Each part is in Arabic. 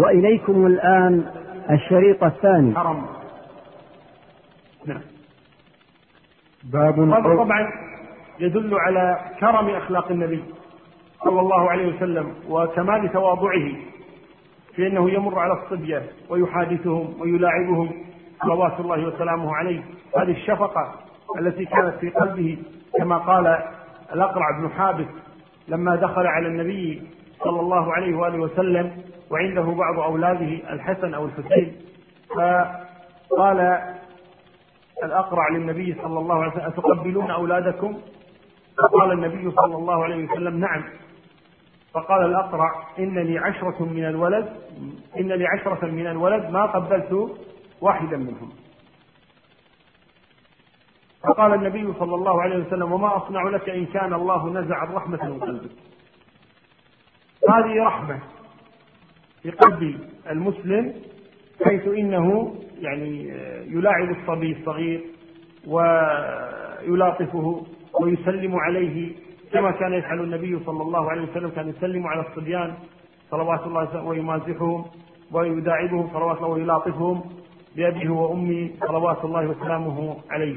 وإليكم الآن الشريط الثاني. حرم. نعم. باب هذا طبعا يدل على كرم أخلاق النبي صلى الله عليه وسلم وكمال تواضعه في أنه يمر على الصبية ويحادثهم ويلاعبهم صلوات الله وسلامه عليه. هذه الشفقة التي كانت في قلبه كما قال الأقرع بن حابس لما دخل على النبي صلى الله عليه وآله وسلم وعنده بعض أولاده الحسن أو الحسين. فقال الأقرع للنبي صلى الله عليه وسلم أتقبلون أولادكم؟ فقال النبي صلى الله عليه وسلم نعم. فقال الأقرع إن لي عشرة من الولد إن لي عشرة من الولد ما قبلت واحدا منهم. فقال النبي صلى الله عليه وسلم وما أصنع لك إن كان الله نزع الرحمة من قلبك. هذه رحمة في قلب المسلم حيث إنه يعني يلاعب الصبي الصغير ويلاطفه ويسلم عليه كما كان يفعل النبي صلى الله عليه وسلم كان يسلم على الصبيان صلوات الله وسلامه ويمازحهم ويداعبهم صلوات الله ويلاطفهم بأبيه وأمي صلوات الله وسلامه عليه.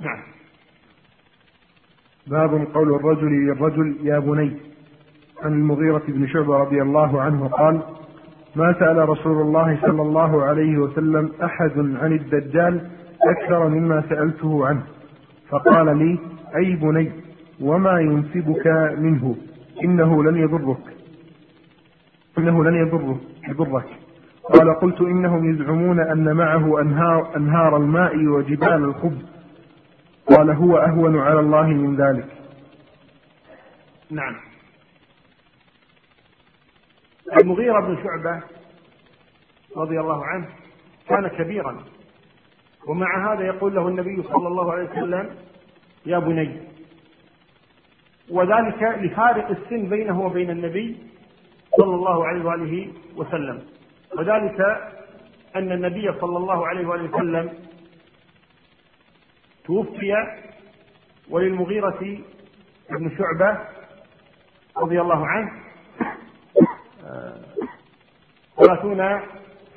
نعم. باب قول الرجل للرجل يا بني. عن المغيرة بن شعبة رضي الله عنه قال ما سأل رسول الله صلى الله عليه وسلم أحد عن الدجال أكثر مما سألته عنه. فقال لي أي بني وما ينسبك منه؟ إنه لن يضرك. إنه لن يضرك يضرك. قال قلت إنهم يزعمون أن معه أنهار, أنهار الماء وجبال الخبز. قال هو أهون على الله من ذلك. نعم. المغيرة بن شعبة رضي الله عنه كان كبيرا. ومع هذا يقول له النبي صلى الله عليه وسلم يا بني. وذلك لفارق السن بينه وبين النبي صلى الله عليه وآله وسلم. وذلك أن النبي صلى الله عليه وآله وسلم توفي وللمغيرة بن شعبة رضي الله عنه. ثلاثون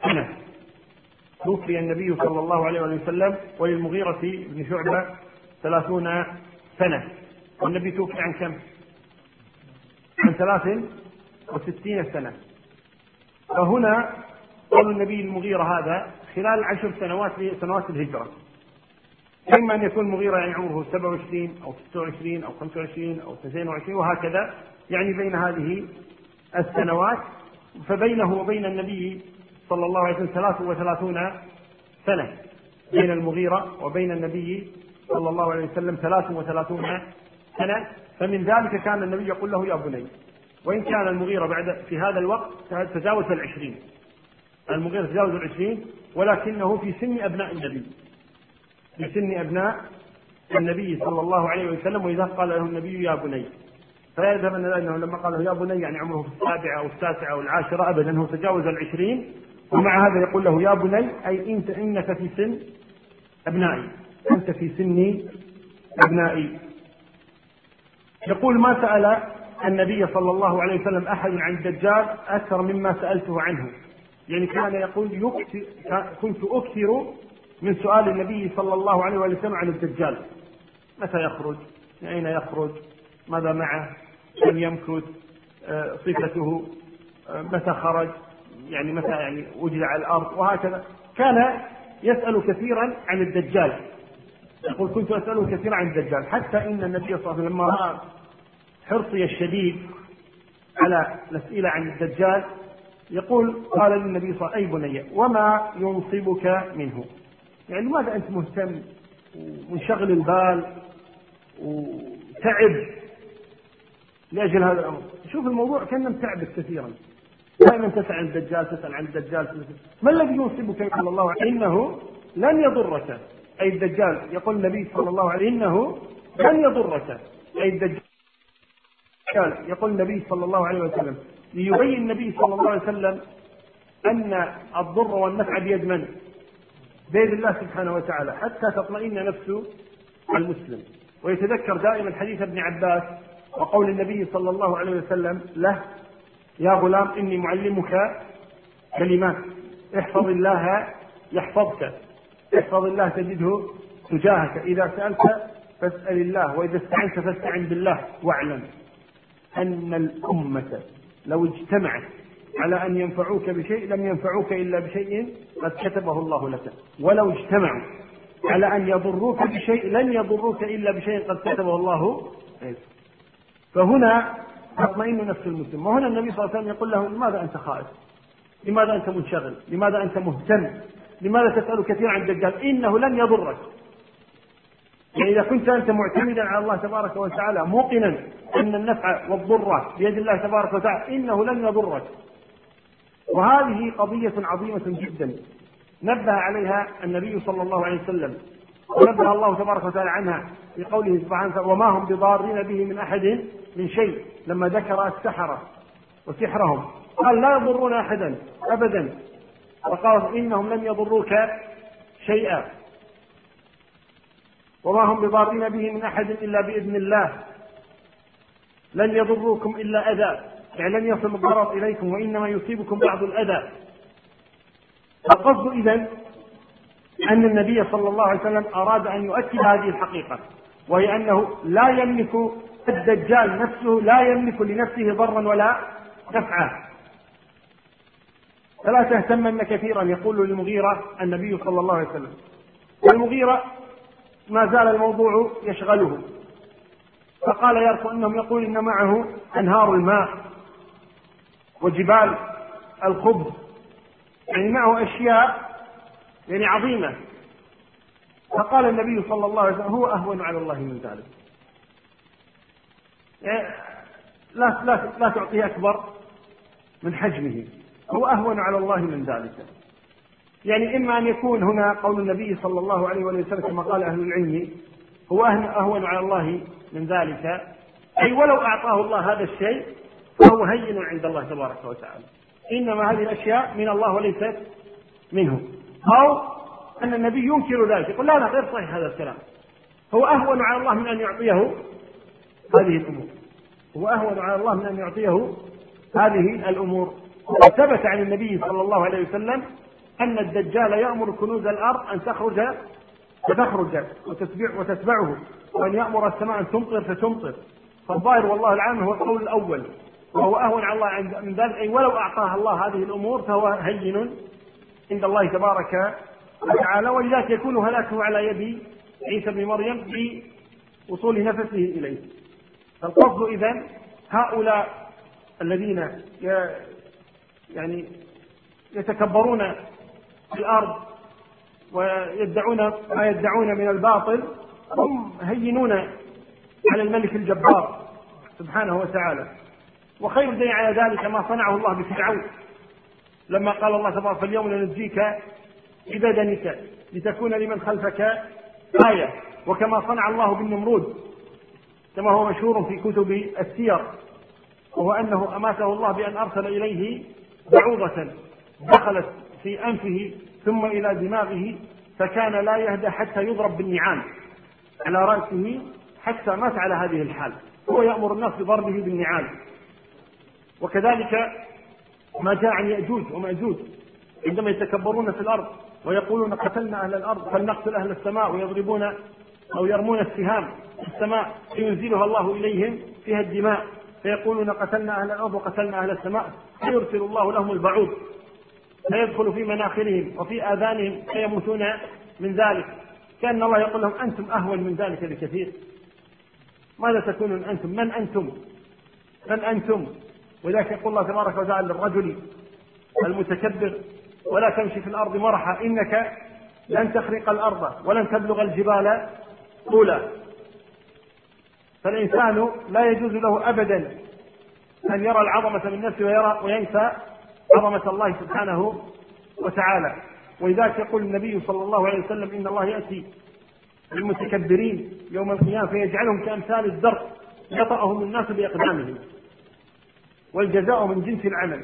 سنة. توفي النبي صلى الله عليه وسلم وللمغيرة بن شعبة ثلاثون سنة. والنبي توفي عن كم؟ عن ثلاث وستين سنة. فهنا قول النبي المغيرة هذا خلال عشر سنوات سنوات الهجرة. إما أن يكون المغيرة يعني عمره 27 أو 26 أو 25 أو 22 وهكذا يعني بين هذه السنوات فبينه وبين النبي صلى الله عليه وسلم 33 سنة. بين المغيرة وبين النبي صلى الله عليه وسلم 33 سنة. فمن ذلك كان النبي يقول له يا بني وإن كان المغيرة بعد في هذا الوقت تجاوز العشرين. المغيرة تجاوز العشرين ولكنه في سن أبناء النبي. في سن أبناء النبي صلى الله عليه وسلم وإذا قال له النبي يا بني فيذهب أن أنه لما قال يا بني يعني عمره في السابعة أو التاسعة أو العاشرة أبدا هو تجاوز العشرين ومع هذا يقول له يا بني أي أنت إنك في سن أبنائي. أنت في سن أبنائي. يقول ما سأل النبي صلى الله عليه وسلم أحد عن الدجال أكثر مما سألته عنه. يعني كان يقول يكثر كنت أكثر من سؤال النبي صلى الله عليه وسلم عن الدجال. متى يخرج؟ من أين يخرج؟ ماذا معه؟ كم يمكث آه، صفته آه، متى خرج يعني متى يعني وجد على الأرض وهكذا. كان يسأل كثيرا عن الدجال. يقول كنت أسأله كثيرا عن الدجال. حتى إن النبي صلى الله عليه وسلم لما رأى حرصي الشديد على الأسئلة عن الدجال يقول قال للنبي صلى الله عليه وسلم أي بني وما ينصبك منه؟ يعني لماذا أنت مهتم ومنشغل البال وتعب لأجل هذا الأمر. شوف الموضوع كان متعبك كثيرا. دائما تسأل عن الدجال تسأل عن الدجال. ما الذي ينصبك صلى الله؟ عليه إنه لن يضرك. أي الدجال يقول النبي صلى الله عليه إنه لن يضرك. أي الدجال يقول النبي صلى الله عليه وسلم. ليبين النبي صلى الله عليه وسلم أن الضر والنفع بيد من؟ بيد الله سبحانه وتعالى. حتى تطمئن نفس المسلم. ويتذكر دائما حديث ابن عباس وقول النبي صلى الله عليه وسلم له يا غلام إني معلمك كلمات. احفظ الله يحفظك. احفظ الله تجده تجاهك. إذا سألت فاسأل الله وإذا استعنت فاستعن بالله واعلم أن الأمة لو اجتمعت على أن ينفعوك بشيء لم ينفعوك إلا بشيء قد كتبه الله لك. ولو اجتمعوا على أن يضروك بشيء لن يضروك إلا بشيء قد كتبه الله فهنا تطمئن نفس المسلم. وهنا النبي صلى الله عليه وسلم يقول له لماذا أنت خائف؟ لماذا أنت منشغل؟ لماذا أنت مهتم؟ لماذا تسأل كثيرا عن الدجال؟ إنه لن يضرك. يعني إذا كنت أنت معتمدا على الله تبارك وتعالى موقنا أن النفع والضر بيد الله تبارك وتعالى إنه لن يضرك. وهذه قضية عظيمة جدا. نبه عليها النبي صلى الله عليه وسلم. ونبه الله تبارك وتعالى عنها في قوله سبحانه وما هم بضارين به من أحد من شيء لما ذكر السحرة وسحرهم. قال لا يضرون أحدا أبدا. وقال إنهم لن يضروك شيئا. وما هم بضارين به من أحد إلا بإذن الله. لن يضروكم إلا أذى. يعني لن يصل الضرر إليكم وإنما يصيبكم بعض الأذى. القصد إذا أن النبي صلى الله عليه وسلم أراد أن يؤكد هذه الحقيقة وهي أنه لا يملك الدجال نفسه لا يملك لنفسه ضرا ولا نفعا. فلا تهتمن كثيرا يقول للمغيرة النبي صلى الله عليه وسلم. والمغيرة ما زال الموضوع يشغله. فقال يرفع أنهم يقول إن معه أنهار الماء وجبال الخبز. يعني معه أشياء يعني عظيمة. فقال النبي صلى الله عليه وسلم هو أهون على الله من ذلك. يعني لا لا لا تعطيه أكبر من حجمه. هو أهون على الله من ذلك. يعني إما أن يكون هنا قول النبي صلى الله عليه وسلم كما قال أهل العلم هو أهون على الله من ذلك. أي ولو أعطاه الله هذا الشيء فهو هين عند الله تبارك وتعالى. إنما هذه الأشياء من الله وليست منه. أو أن النبي ينكر ذلك. يقول لا لا غير صحيح هذا الكلام. هو أهون على الله من أن يعطيه هذه الأمور. هو أهون على الله من أن يعطيه هذه الأمور. وثبت عن النبي صلى الله عليه وسلم أن الدجال يأمر كنوز الأرض أن تخرج فتخرج وتتبع وتتبعه وأن يأمر السماء أن تمطر فتمطر. فالظاهر والله العالم هو القول الأول. وهو أهون على الله من ذلك أي ولو أعطاها الله هذه الأمور فهو هين عند الله تبارك وتعالى ولذلك يكون هلاكه على يد عيسى بن مريم بوصول نفسه إليه. فالقصد إذا هؤلاء الذين يعني يتكبرون في الأرض ويدعون ما يدعون من الباطل هم هينون على الملك الجبار سبحانه وتعالى. وخير دليل على ذلك ما صنعه الله بفرعون. لما قال الله تبارك فاليوم ننجيك ببدنك لتكون لمن خلفك آية. وكما صنع الله بالنمرود كما هو مشهور في كتب السير وهو أنه أماته الله بأن أرسل إليه بعوضة دخلت في أنفه ثم إلى دماغه فكان لا يهدى حتى يضرب بالنعال على رأسه حتى مات على هذه الحال. هو يأمر الناس بضربه بالنعال وكذلك ما جاء عن يأجوج ومأجوج. عندما يتكبرون في الأرض ويقولون قتلنا أهل الأرض فلنقتل أهل السماء ويضربون أو يرمون السهام في السماء فينزلها الله إليهم فيها الدماء فيقولون قتلنا أهل الأرض وقتلنا أهل السماء فيرسل الله لهم البعوض فيدخل في مناخرهم وفي آذانهم فيموتون من ذلك. كأن الله يقول لهم أنتم أهون من ذلك بكثير. ماذا تكونون أنتم؟ من أنتم؟ من أنتم؟ ولذلك يقول الله تبارك وتعالى للرجل المتكبر ولا تمشي في الأرض مرحا إنك لن تخرق الأرض ولن تبلغ الجبال طولا. فالإنسان لا يجوز له أبدا أن يرى العظمة من نفسه ويرى وينسى عظمة الله سبحانه وتعالى. ولذلك يقول النبي صلى الله عليه وسلم إن الله يأتي للمتكبرين يوم القيامة فيجعلهم كأمثال الزرق يطأهم الناس بأقدامهم. والجزاء من جنس العمل.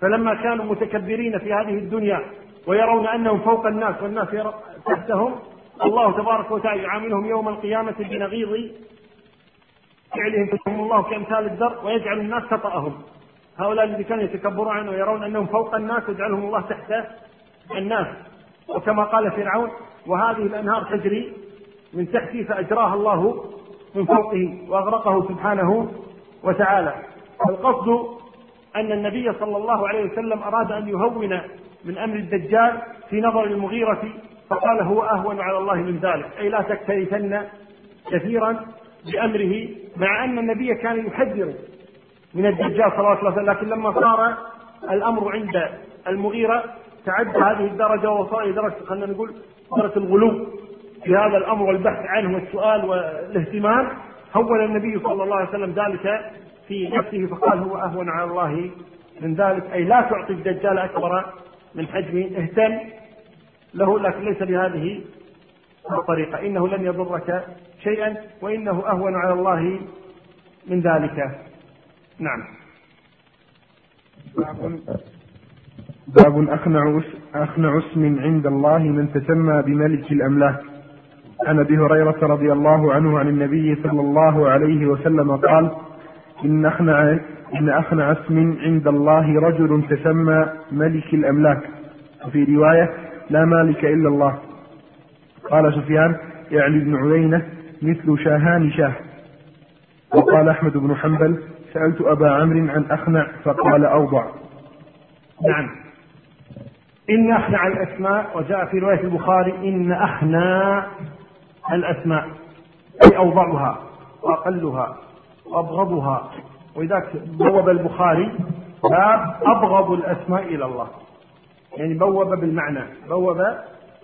فلما كانوا متكبرين في هذه الدنيا ويرون أنهم فوق الناس والناس تحتهم الله تبارك وتعالى يعاملهم يوم القيامة بنغيض فعلهم. فيهم الله كأمثال الذر ويجعل الناس تطأهم هؤلاء الذين كانوا يتكبرون عنه ويرون أنهم فوق الناس يجعلهم الله تحت الناس. وكما قال فرعون وهذه الأنهار تجري من تحتي فأجراها الله من فوقه وأغرقه سبحانه وتعالى. القصد أن النبي صلى الله عليه وسلم أراد أن يهون من أمر الدجال في نظر المغيرة فقال هو أهون على الله من ذلك. أي لا تكترثن كثيرا بأمره مع أن النبي كان يحذر من الدجال صلى الله عليه وسلم. لكن لما صار الأمر عند المغيرة تعدى هذه الدرجة ووصل إلى درجة خلينا نقول درجة الغلو في هذا الأمر والبحث عنه والسؤال والاهتمام. هون النبي صلى الله عليه وسلم ذلك في نفسه فقال هو أهون على الله من ذلك أي لا تعطي الدجال أكبر من حجمه اهتم له لكن ليس بهذه الطريقة. إنه لن يضرك شيئا وإنه أهون على الله من ذلك. نعم. باب أخنع أخنع اسم عند الله من تسمى بملك الأملاك. عن أبي هريرة رضي الله عنه عن النبي صلى الله عليه وسلم قال إن أخنع إن أخنع اسم عند الله رجل تسمى ملك الأملاك. وفي رواية لا مالك إلا الله. قال سفيان يعني ابن عيينة مثل شاهان شاه. وقال أحمد بن حنبل سألت أبا عمرو عن أخنع فقال أوضع. نعم. إن أخنع الأسماء وجاء في رواية البخاري إن أخنى الأسماء. أي أوضعها وأقلها. وأبغضها ولذلك بوب البخاري باب أبغض الأسماء إلى الله. يعني بوب بالمعنى بوب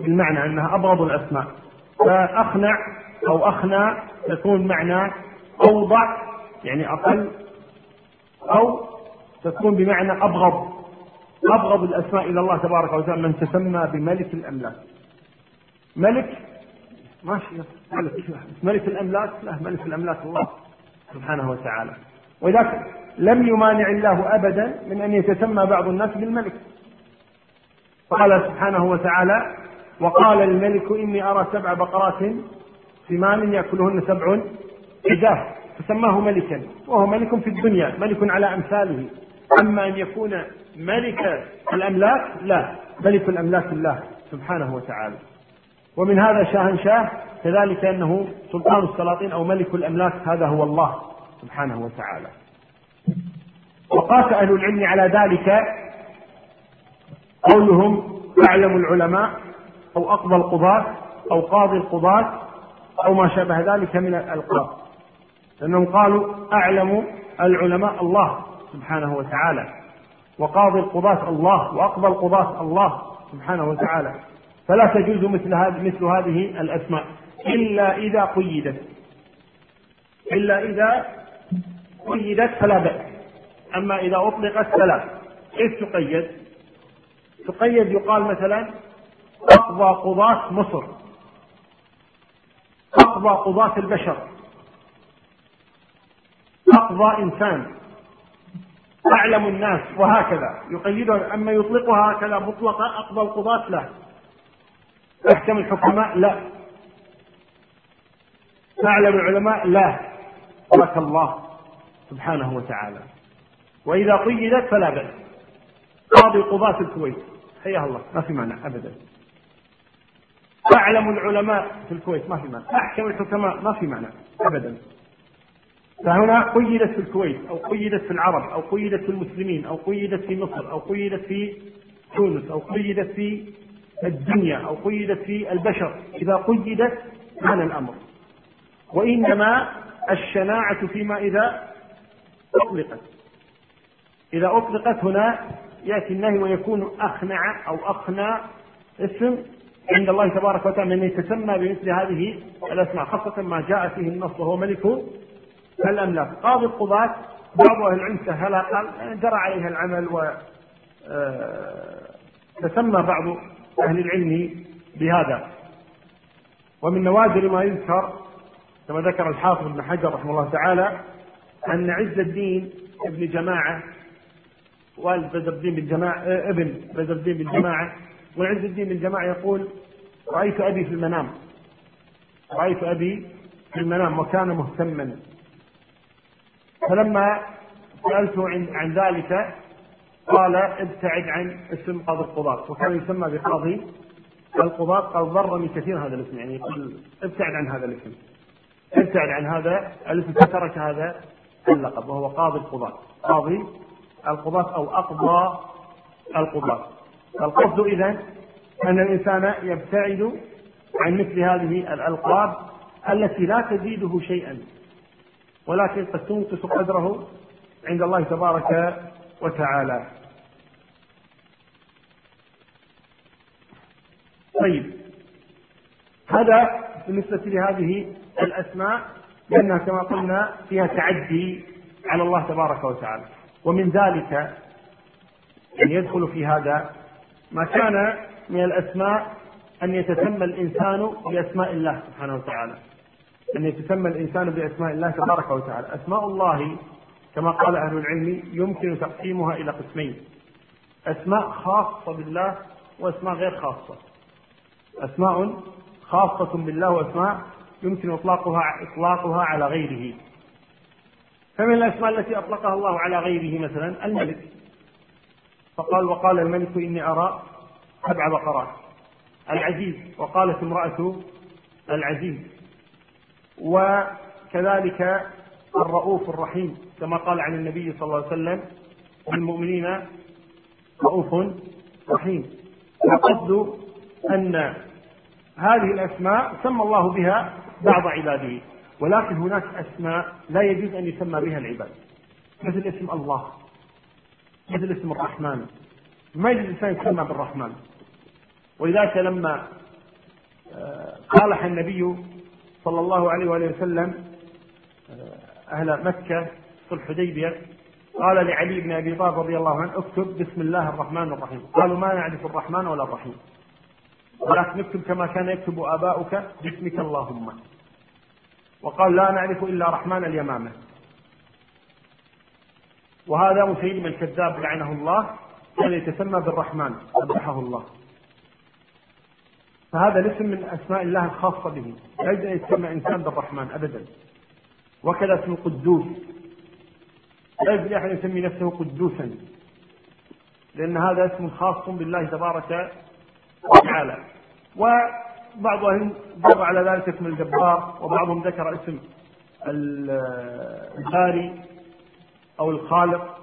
بالمعنى أنها أبغض الأسماء. فأخنع أو أخنى تكون معنى أوضع يعني أقل أو تكون بمعنى أبغض. أبغض الأسماء إلى الله تبارك وتعالى من تسمى بملك الأملاك. ملك؟ ماشي ملك. ملك الأملاك؟ لا ملك الأملاك الله. سبحانه وتعالى. ولذلك لم يمانع الله أبدا من أن يتسمى بعض الناس بالملك. قال سبحانه وتعالى وقال الملك إني أرى سبع بقرات ثمان يأكلهن سبع عجاف فسماه ملكا وهو ملك في الدنيا ملك على أمثاله. أما أن يكون ملك الأملاك لا ملك الأملاك الله سبحانه وتعالى. ومن هذا شاهنشاه كذلك أنه سلطان السلاطين أو ملك الأملاك هذا هو الله سبحانه وتعالى. وقاس أهل العلم على ذلك قولهم أعلم العلماء أو أقضى القضاة أو قاضي القضاة أو ما شابه ذلك من الألقاب. لأنهم قالوا أعلم العلماء الله سبحانه وتعالى وقاضي القضاة الله وأقضى القضاة الله سبحانه وتعالى. فلا تجوز مثل هذه مثل هذه الأسماء. إلا إذا قيدت. إلا إذا قيدت فلا بأس. أما إذا أطلقت فلا. كيف تقيد؟ تقيد يقال مثلا أقضى قضاة مصر. أقضى قضاة البشر. أقضى إنسان. أعلم الناس وهكذا. يقيدها أما يطلقها هكذا مطلقة أقضى القضاة لا. أحكم الحكماء لا. أعلم العلماء لا. لك الله سبحانه وتعالى. وإذا قيدت فلا بأس. قاضي قضاة الكويت. حياه الله. ما في معنى أبدا. أعلم العلماء في الكويت. ما في معنى أحكم الحكماء. ما في معنى أبدا. فهنا قيدت في الكويت أو قيدت في العرب أو قيدت في المسلمين أو قيدت في مصر أو قيدت في تونس أو قيدت في الدنيا أو قيدت في البشر. إذا قيدت كان الأمر. وإنما الشناعة فيما إذا أطلقت. إذا أطلقت هنا يأتي النهي ويكون أخنع أو أخنع اسم عند الله تبارك وتعالى من يتسمى بمثل هذه الأسماء خاصة ما جاء فيه النص وهو ملك الأملاك. قاضي القضاة بعض أهل العلم سهلها قال جرى عليها العمل و آه، تسمى بعض أهل العلم بهذا. ومن نوادر ما يذكر كما ذكر الحافظ ابن حجر رحمه الله تعالى أن عز الدين ابن جماعة والد بدر الدين بالجماعة آه، ابن بدر الدين بالجماعة وعز الدين بالجماعة يقول رأيت أبي في المنام. رأيت أبي في المنام وكان مهتما. فلما سألته عن, عن ذلك قال ابتعد عن اسم قاضي القضاة. وكان يسمى بقاضي القضاة قال ضرني كثير هذا الاسم. يعني يقول ابتعد عن هذا الاسم. ابتعد عن هذا الاسم فترك هذا اللقب وهو قاضي القضاة. قاضي القضاة أو أقضى القضاة. القصد إذا أن الإنسان يبتعد عن مثل هذه الألقاب التي لا تزيده شيئا ولكن قد تنقص قدره عند الله تبارك وتعالى. طيب هذا بالنسبة لهذه الأسماء لأنها كما قلنا فيها تعدي على الله تبارك وتعالى. ومن ذلك يعني يدخل في هذا ما كان من الأسماء أن يتسمى الإنسان بأسماء الله سبحانه وتعالى. أن يتسمى الإنسان بأسماء الله تبارك وتعالى. أسماء الله كما قال أهل العلم يمكن تقسيمها إلى قسمين. أسماء خاصة بالله وأسماء غير خاصة. أسماء خاصة بالله وأسماء يمكن إطلاقها إطلاقها على غيره. فمن الأسماء التي أطلقها الله على غيره مثلا؟ الملك. فقال وقال الملك إني أرى سبع بقرات. العزيز. وقالت امرأة العزيز. وكذلك الرؤوف الرحيم كما قال عن النبي صلى الله عليه وسلم المؤمنين رؤوف رحيم. القصد أن هذه الأسماء سمى الله بها بعض عباده. ولكن هناك أسماء لا يجوز أن يسمى بها العباد. مثل اسم الله مثل اسم الرحمن. ما يجوز الإنسان يسمى بالرحمن. ولذلك لما آه، قالح النبي صلى الله عليه وآله وسلم آه، أهل مكة صلح حديبية قال لعلي بن أبي طالب رضي الله عنه اكتب بسم الله الرحمن الرحيم. قالوا ما نعرف الرحمن ولا الرحيم. ولكن اكتب كما كان يكتب آباؤك. باسمك اللهم. وقال لا نعرف إلا رحمن اليمامة. وهذا مسيلم الكذاب لعنه الله كان يتسمى بالرحمن قبحه الله. فهذا الاسم من أسماء الله الخاصة به. لا يجوز أن يسمى إنسان بالرحمن ابدا. وكذا اسم القدوس لا يجوز لأحد يسمي نفسه قدوسا. لأن هذا اسم خاص بالله تبارك وتعالى. وبعض أهل ضرب على ذلك اسم الجبار وبعضهم ذكر اسم الباري أو الخالق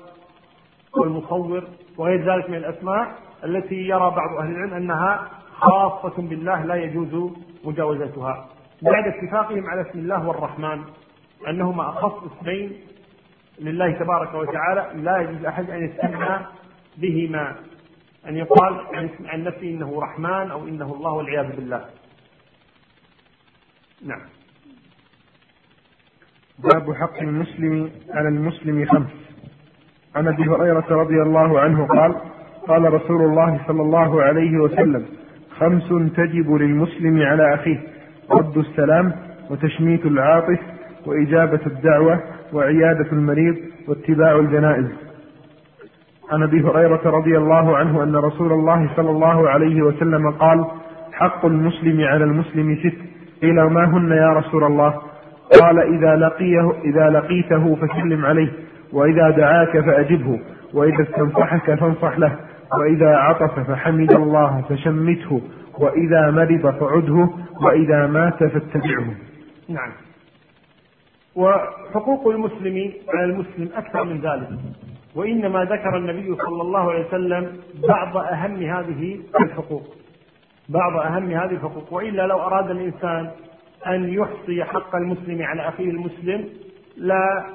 والمصور وغير ذلك من الأسماء التي يرى بعض أهل العلم أنها خاصة بالله لا يجوز مجاوزتها. بعد اتفاقهم على اسم الله والرحمن أنهما أخص اسمين لله تبارك وتعالى لا يجوز أحد أن يستمع بهما. أن يقال عن نفسه إنه رحمن أو إنه الله والعياذ بالله. نعم. باب حق المسلم على المسلم خمس. عن أبي هريرة رضي الله عنه قال قال رسول الله صلى الله عليه وسلم خمس تجب للمسلم على أخيه رد السلام وتشميت العاطف وإجابة الدعوة وعيادة المريض واتباع الجنائز. عن أبي هريرة رضي الله عنه أن رسول الله صلى الله عليه وسلم قال حق المسلم على المسلم ست قيل ما هن يا رسول الله؟ قال إذا لقيه إذا لقيته فسلم عليه وإذا دعاك فأجبه وإذا استنصحك فانصح له وإذا عطس فحمد الله فشمته وإذا مرض فعده وإذا مات فاتبعه. نعم. وحقوق المسلم على المسلم أكثر من ذلك. وإنما ذكر النبي صلى الله عليه وسلم بعض أهم هذه الحقوق. بعض أهم هذه الحقوق. وإلا لو أراد الإنسان أن يحصي حق المسلم على أخيه المسلم لا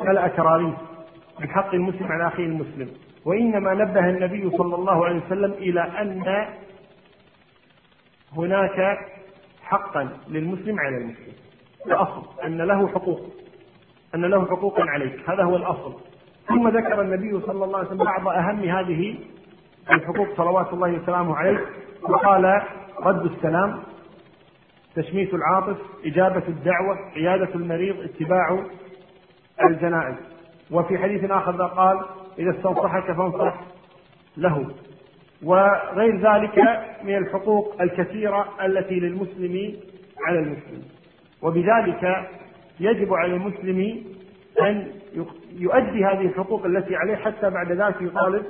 ملأ كراريس من حق المسلم على أخيه المسلم. وإنما نبه النبي صلى الله عليه وسلم إلى أن هناك حقا للمسلم على المسلم. الأصل أن له حقوق. أن له حقوقا عليك. هذا هو الأصل. ثم ذكر النبي صلى الله عليه وسلم بعض أهم هذه الحقوق صلوات الله وسلامه عليه وقال رد السلام تشميت العاطف إجابة الدعوة عيادة المريض اتباع الجنائز. وفي حديث آخر قال إذا استنصحك فانصح له. وغير ذلك من الحقوق الكثيرة التي للمسلم على المسلم. وبذلك يجب على المسلم أن يؤدي هذه الحقوق التي عليه حتى بعد ذلك يطالب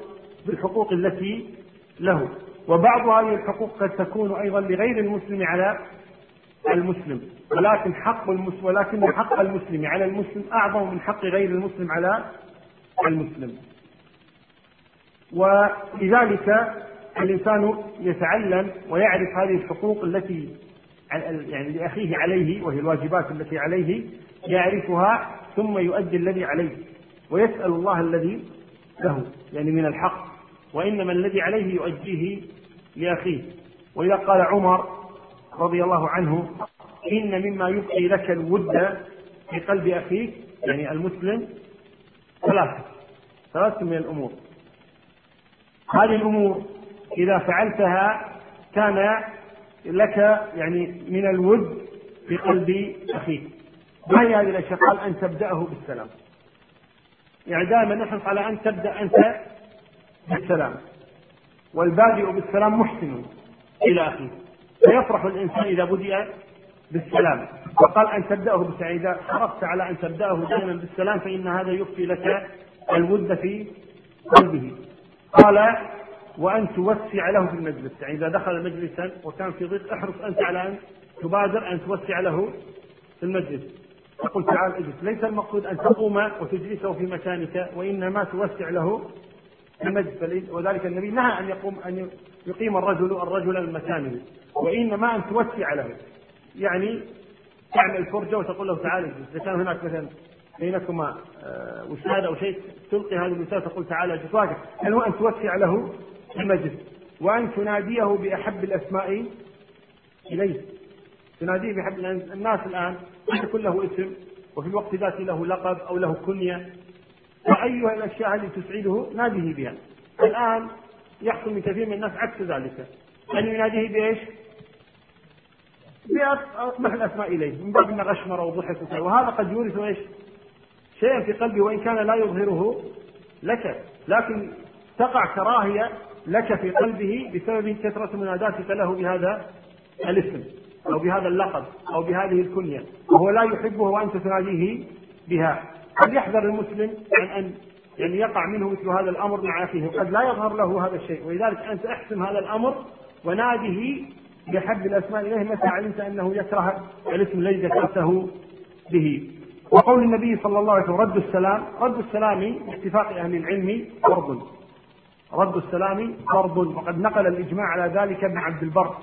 بالحقوق التي له. وبعض هذه الحقوق قد تكون أيضا لغير المسلم على المسلم. ولكن حق المسلم ولكن حق المسلم على المسلم أعظم من حق غير المسلم على المسلم. ولذلك الإنسان يتعلم ويعرف هذه الحقوق التي يعني لأخيه عليه وهي الواجبات التي عليه يعرفها ثم يؤدي الذي عليه ويسأل الله الذي له يعني من الحق. وإنما الذي عليه يؤديه لأخيه. وإذا قال عمر رضي الله عنه إن مما يبقي لك الود في قلب أخيك يعني المسلم ثلاثة ثلاثة من الأمور. هذه الأمور إذا فعلتها كان لك يعني من الود في قلب أخيك. ما هي هذه الاشياء؟ قال أن تبدأه بالسلام. يعني دائما نحرص على أن تبدأ أنت بالسلام. والبادئ بالسلام محسن إلى أخيه. فيفرح الإنسان إذا بدأ بالسلام. وقال أن تبدأه بالسلام اذا حرصت على أن تبدأه دائما بالسلام فإن هذا يخفي لك الود في قلبه. قال وأن توسع له في المجلس. يعني إذا دخل مجلسا وكان في ضيق أحرص أنت على أن تبادر أن توسع له في المجلس. تقول تعال إجلس. ليس المقصود أن تقوم وتجلسه في مكانك وإنما توسع له في المجلس وذلك النبي نهى أن يقوم أن يقيم الرجل الرجل مكانه وإنما أن توسع له. يعني تعمل فرجة وتقول له تعال إجلس. إذا كان هناك مثلا بينكما آه، وسادة أو شيء تلقي هذه الوسادة تقول تعال إجلس. واقف يعني هو أن توسع له المجلس وأن تناديه بأحب الأسماء إليه. تناديه بأحب الناس الآن ليس يكون له اسم وفي الوقت ذاته له لقب أو له كنية. فأيها الأشياء التي تسعده ناديه بها. الآن يحصل من كثير من الناس عكس ذلك. أن يناديه بإيش؟ بأقبح الأسماء إليه. من باب أنه غشمر وضحك وهذا قد يورث إيش؟ شيئا في قلبه وإن كان لا يظهره لك. لكن تقع كراهية لك في قلبه بسبب كثرة مناداتك له بهذا الاسم. أو بهذا اللقب أو بهذه الكنية وهو لا يحبه وأنت تناديه بها. فليحذر المسلم عن أن يعني يقع منه مثل هذا الأمر مع أخيه قد لا يظهر له هذا الشيء. ولذلك أنت احسم هذا الأمر وناده بحب الأسماء إليه متى علمت أنه يكره الاسم الذي ذكرته به. وقول النبي صلى الله عليه وسلم رد السلام رد السلام باتفاق أهل العلم فرض. رد السلام فرض. وقد نقل الإجماع على ذلك ابن عبد البر.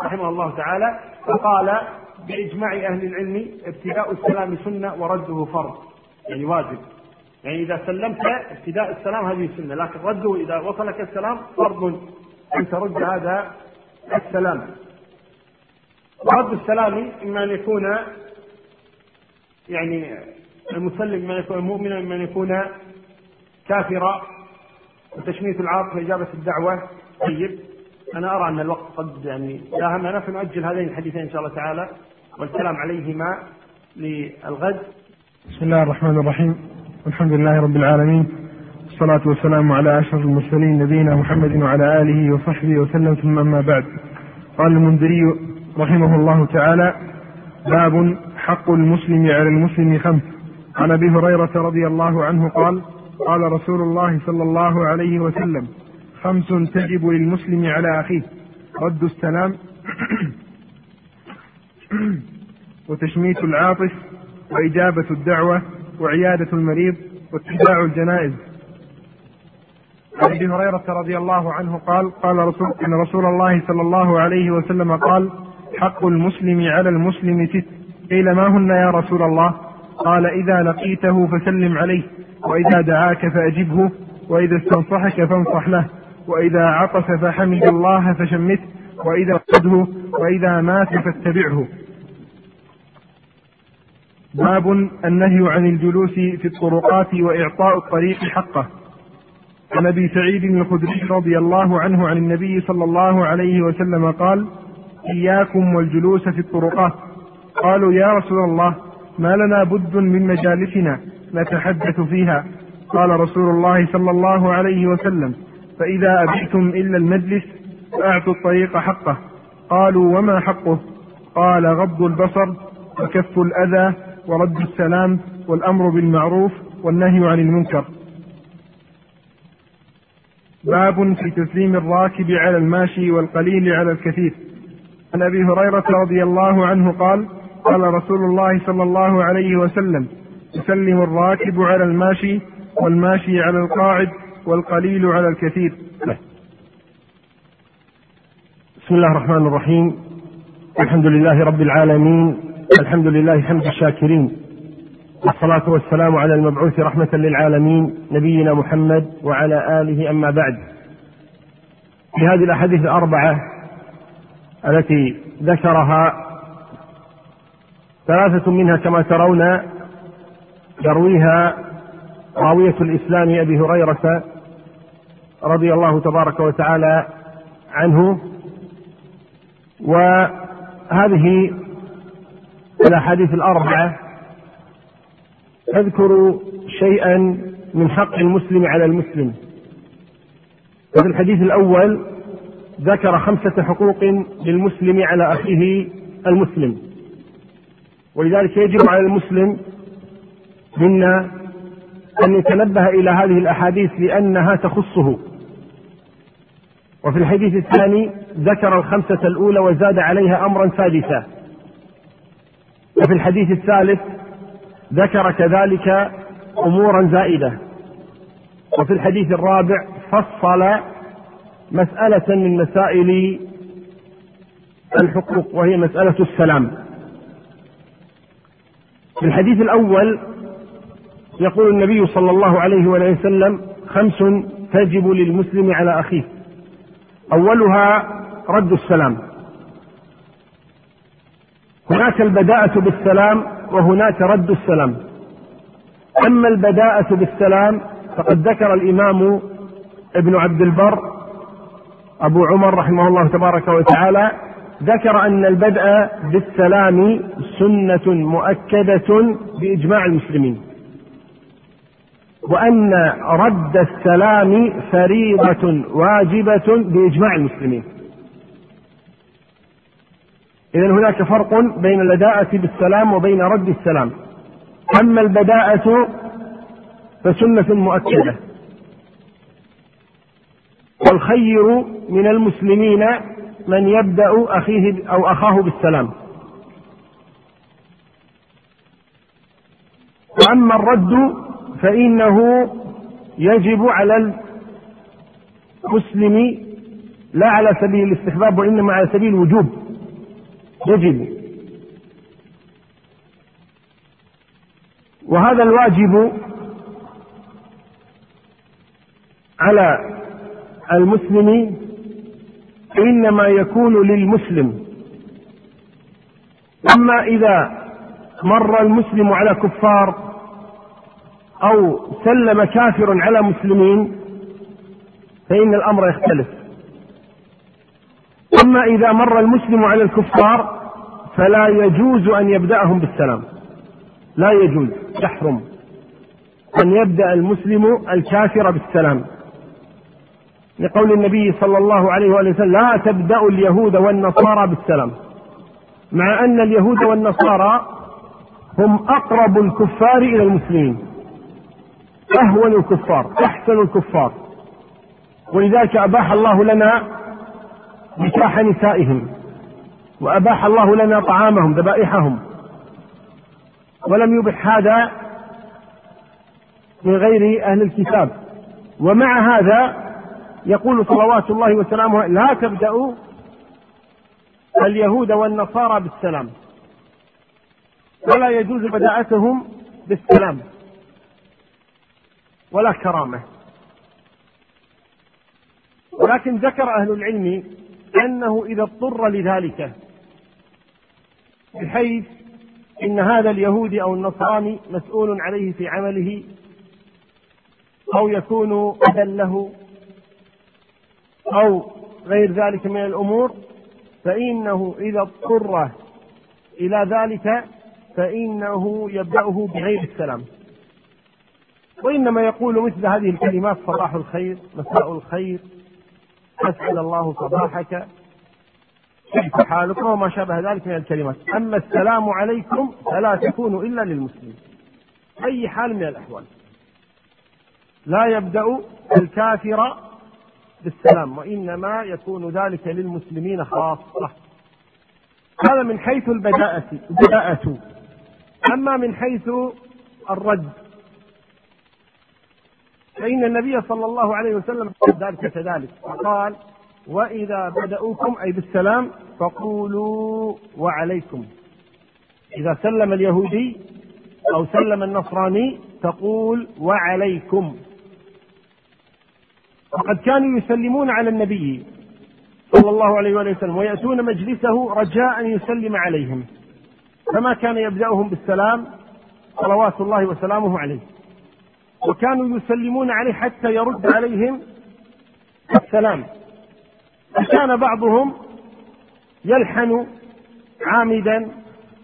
رحمه الله تعالى فقال بإجماع أهل العلم ابتداء السلام سنة ورده فرض. يعني واجب. يعني إذا سلمت ابتداء السلام هذه سنة لكن رده إذا وصلك السلام فرض. أن ترد هذا السلام. ورد السلام إما أن يكون يعني المسلم إما أن يكون مؤمنا إما أن يكون كافرا. وتشميت العاطفة إجابة الدعوة. طيب. أنا أرى أن الوقت قد يعني لا هم نحن نؤجل هذين الحديثين إن شاء الله تعالى والكلام عليهما للغد. بسم الله الرحمن الرحيم. الحمد لله رب العالمين. والصلاة والسلام على أشرف المرسلين نبينا محمد وعلى آله وصحبه وسلم. ثم أما بعد قال المنذري رحمه الله تعالى باب حق المسلم على المسلم خمس. عن أبي هريرة رضي الله عنه قال قال رسول الله صلى الله عليه وسلم خمس تجب للمسلم على أخيه. رد السلام. وتشميت العاطف وإجابة الدعوة وعيادة المريض واتباع الجنائز. عن أبي هريرة رضي الله عنه قال قال رسول إن رسول الله صلى الله عليه وسلم قال حق المسلم على المسلم ست. قيل ما هن يا رسول الله؟ قال إذا لقيته فسلم عليه وإذا دعاك فأجبه وإذا استنصحك فانصح له. وإذا عطس فحمد الله فشمته وإذا قده وإذا مات فاتبعه. باب النهي عن الجلوس في الطرقات وإعطاء الطريق حقه. عن أبي سعيد الخدري رضي الله عنه عن النبي صلى الله عليه وسلم قال إياكم والجلوس في الطرقات. قالوا يا رسول الله ما لنا بد من مجالسنا نتحدث فيها. قال رسول الله صلى الله عليه وسلم فإذا أبيتم إلا المجلس فأعطوا الطريق حقه. قالوا وما حقه؟ قال غض البصر وكف الأذى ورد السلام والأمر بالمعروف والنهي عن المنكر. باب في تسليم الراكب على الماشي والقليل على الكثير. عن أبي هريرة رضي الله عنه قال قال رسول الله صلى الله عليه وسلم يسلم الراكب على الماشي والماشي على القاعد والقليل على الكثير. بسم الله الرحمن الرحيم. الحمد لله رب العالمين. الحمد لله حمد الشاكرين. والصلاة والسلام على المبعوث رحمة للعالمين نبينا محمد وعلى آله أما بعد. في هذه الأحاديث الأربعة التي ذكرها ثلاثة منها كما ترون يرويها راوية الإسلام أبي هريرة رضي الله تبارك وتعالى عنه. وهذه الأحاديث الأربعة تذكر شيئا من حق المسلم على المسلم. وفي الحديث الأول ذكر خمسة حقوق للمسلم على أخيه المسلم. ولذلك يجب على المسلم منا أن يتنبه إلى هذه الأحاديث لأنها تخصه. وفي الحديث الثاني ذكر الخمسة الأولى وزاد عليها أمرا سادسا وفي الحديث الثالث ذكر كذلك أمورا زائدة. وفي الحديث الرابع فصل مسألة من مسائل الحقوق وهي مسألة السلام. في الحديث الأول يقول النبي صلى الله عليه وسلم خمس تجب للمسلم على أخيه. أولها رد السلام. هناك البداءة بالسلام وهناك رد السلام. أما البداءة بالسلام فقد ذكر الإمام ابن عبد البر أبو عمر رحمه الله تبارك وتعالى ذكر أن البدء بالسلام سنة مؤكدة بإجماع المسلمين. وأن رد السلام فريضة واجبة بإجماع المسلمين. إذا هناك فرق بين البداءة بالسلام وبين رد السلام. أما البداءة فسنة مؤكدة. والخير من المسلمين من يبدأ أخيه أو أخاه بالسلام. وأما الرد فإنه يجب على المسلم لا على سبيل الاستحباب وإنما على سبيل الوجوب. يجب. وهذا الواجب على المسلم إنما يكون للمسلم. أما إذا مر المسلم على كفار أو سلم كافر على مسلمين فإن الأمر يختلف. أما إذا مر المسلم على الكفار فلا يجوز أن يبدأهم بالسلام. لا يجوز يحرم. أن يبدأ المسلم الكافر بالسلام. لقول النبي صلى الله عليه وآله وسلم لا تبدأ اليهود والنصارى بالسلام. مع أن اليهود والنصارى هم أقرب الكفار إلى المسلمين. أهون الكفار أحسن الكفار. ولذلك أباح الله لنا نكاح نسائهم وأباح الله لنا طعامهم ذبائحهم. ولم يبح هذا من غير أهل الكتاب. ومع هذا يقول صلوات الله وسلامه لا تبدأوا اليهود والنصارى بالسلام ولا يجوز بداءتهم بالسلام. ولا كرامة. ولكن ذكر أهل العلم أنه إذا اضطر لذلك بحيث إن هذا اليهودي أو النصراني مسؤول عليه في عمله أو يكون أذى له أو غير ذلك من الأمور فإنه إذا اضطر إلى ذلك فإنه يبدأه بغير السلام. وإنما يقول مثل هذه الكلمات صباح الخير مساء الخير أسأل الله صباحك. كيف حالكم وما شابه ذلك من الكلمات. أما السلام عليكم فلا تكون إلا للمسلم أي حال من الأحوال. لا يبدأ الكافر بالسلام وإنما يكون ذلك للمسلمين خاصة. هذا من حيث البداءة البداءة. أما من حيث الرد فإن النبي صلى الله عليه وسلم ذلك كذلك. فقال وإذا بدأوكم أي بالسلام فقولوا وعليكم. إذا سلم اليهودي أو سلم النصراني تقول وعليكم. وقد كانوا يسلمون على النبي صلى الله عليه وآله وسلم ويأتون مجلسه رجاء أن يسلم عليهم. فما كان يبدأهم بالسلام صلوات الله وسلامه عليه. وكانوا يسلمون عليه حتى يرد عليهم السلام. فكان بعضهم يلحن عامدا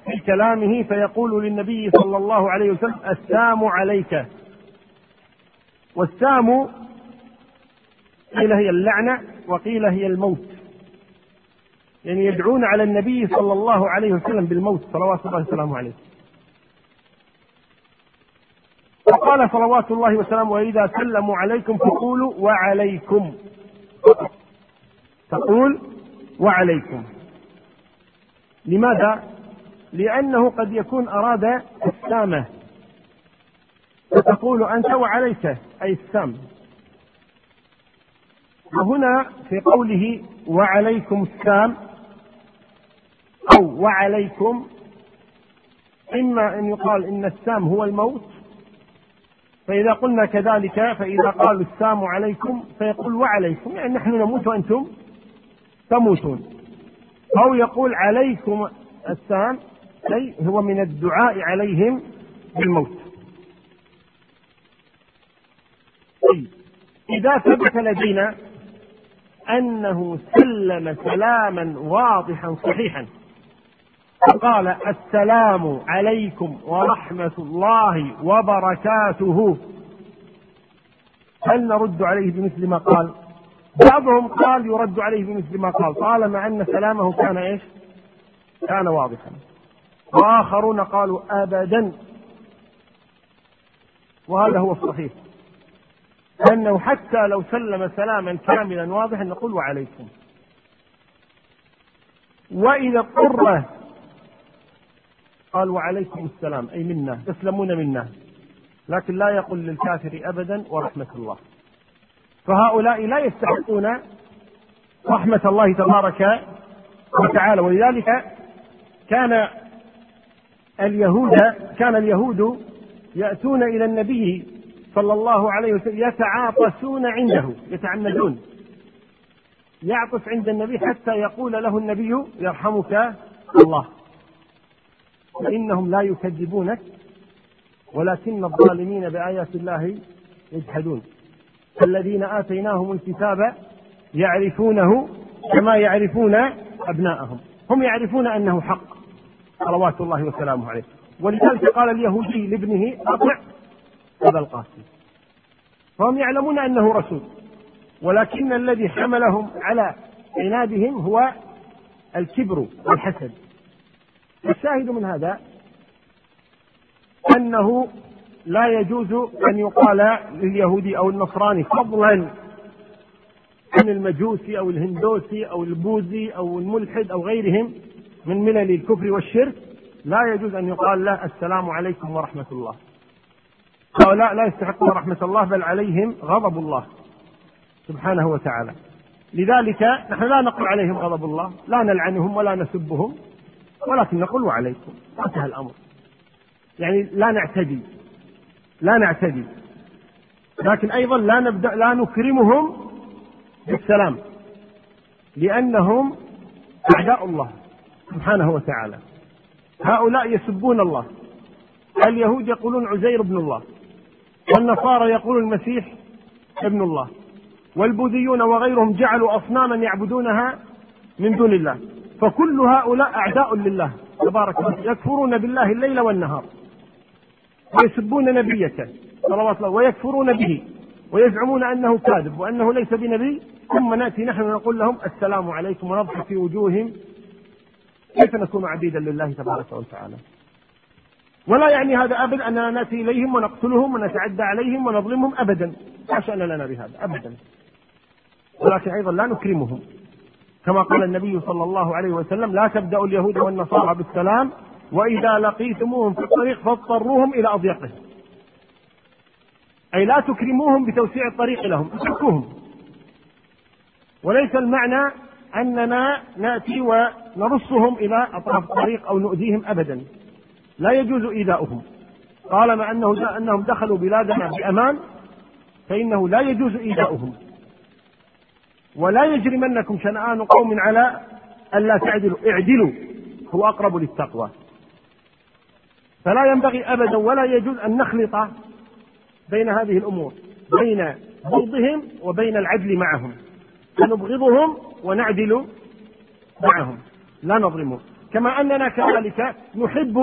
في كلامه فيقول للنبي صلى الله عليه وسلم السام عليك. والسام قيل هي اللعنة وقيل هي الموت. يعني يدعون على النبي صلى الله عليه وسلم بالموت. صلوات الله وسلامه عليه. وقال صلوات الله وسلامه وإذا سلموا عليكم فقولوا وعليكم. تقول وعليكم. لماذا؟ لأنه قد يكون أراد السامة. فتقول أنت وعليك أي السام. وهنا في قوله وعليكم السام أو وعليكم إما أن يقال إن السام هو الموت فإذا قلنا كذلك فإذا قالوا السام عليكم فيقول وعليكم يعني نحن نموت وأنتم تموتون. أو يقول عليكم السام أي هو من الدعاء عليهم بالموت. طيب إذا ثبت لدينا أنه سلم سلاما واضحا صحيحا فقال السلام عليكم ورحمة الله وبركاته. هل نرد عليه بمثل ما قال؟ بعضهم قال يرد عليه بمثل ما قال طالما أن سلامه كان إيش؟ كان واضحا. وآخرون قالوا أبدا. وهذا هو الصحيح. أنه حتى لو سلم سلاما كاملا واضحا نقول وعليكم. وإذا اضطر قال وعليكم السلام. أي منا. تسلمون منا. لكن لا يقول للكافر أبدا ورحمة الله. فهؤلاء لا يستحقون رحمة الله تبارك وتعالى. ولذلك كان اليهود كان اليهود يأتون إلى النبي صلى الله عليه وسلم يتعاطسون عنده. يتعمدون. يعطس عند النبي حتى يقول له النبي يرحمك الله. فإنهم لا يكذبونك ولكن الظالمين بآيات الله يجحدون. الذين آتيناهم الكتاب يعرفونه كما يعرفون أبناءهم. هم يعرفون أنه حق. صلوات الله وسلامه عليه. ولذلك قال اليهودي لابنه أطع أبا القاسم. فهم يعلمون أنه رسول. ولكن الذي حملهم على عنادهم هو الكبر والحسد. الشاهد من هذا أنه لا يجوز أن يقال لليهودي أو النصراني فضلا عن المجوسي أو الهندوسي أو البوذي أو الملحد أو غيرهم من ملل الكفر والشرك لا يجوز أن يقال له السلام عليكم ورحمة الله. هؤلاء لا يستحقون رحمة الله بل عليهم غضب الله سبحانه وتعالى. لذلك نحن لا نقول عليهم غضب الله لا نلعنهم ولا نسبهم. ولكن نقول وعليكم انتهى الأمر. يعني لا نعتدي لا نعتدي. لكن أيضا لا نبدأ لا نكرمهم بالسلام لأنهم أعداء الله سبحانه وتعالى. هؤلاء يسبون الله. اليهود يقولون عزير بن الله والنصارى يقولون المسيح ابن الله والبوذيون وغيرهم جعلوا أصناما يعبدونها من دون الله. فكل هؤلاء أعداء لله تبارك وتعالى يكفرون بالله الليل والنهار ويسبون نبيك صلوات الله ويكفرون به ويزعمون أنه كاذب وأنه ليس بنبي ثم نأتي نحن نقول لهم السلام عليكم ونضحك في وجوههم كيف نكون عبيدا لله تبارك وتعالى؟ ولا يعني هذا أبدا أننا نأتي إليهم ونقتلهم ونتعدى عليهم ونظلمهم أبدا لا شأن لنا بهذا أبدا. ولكن أيضا لا نكرمهم. كما قال النبي صلى الله عليه وسلم لا تبدأوا اليهود والنصارى بالسلام وإذا لقيتموهم في الطريق فاضطروهم إلى أضيقه أي لا تكرموهم بتوسيع الطريق لهم اتركوهم. وليس المعنى أننا نأتي ونرصهم إلى أطراف الطريق أو نؤذيهم أبدا. لا يجوز إيذاؤهم. طالما أنه أنهم دخلوا بلادنا بأمان فإنه لا يجوز إيذاؤهم. ولا يجرمنكم شنآن قوم على ألا تعدلوا اعدلوا هو أقرب للتقوى. فلا ينبغي أبدا ولا يجوز أن نخلط بين هذه الأمور بين بغضهم وبين العدل معهم. فنبغضهم ونعدل معهم. لا نظلمهم كما أننا كذلك نحب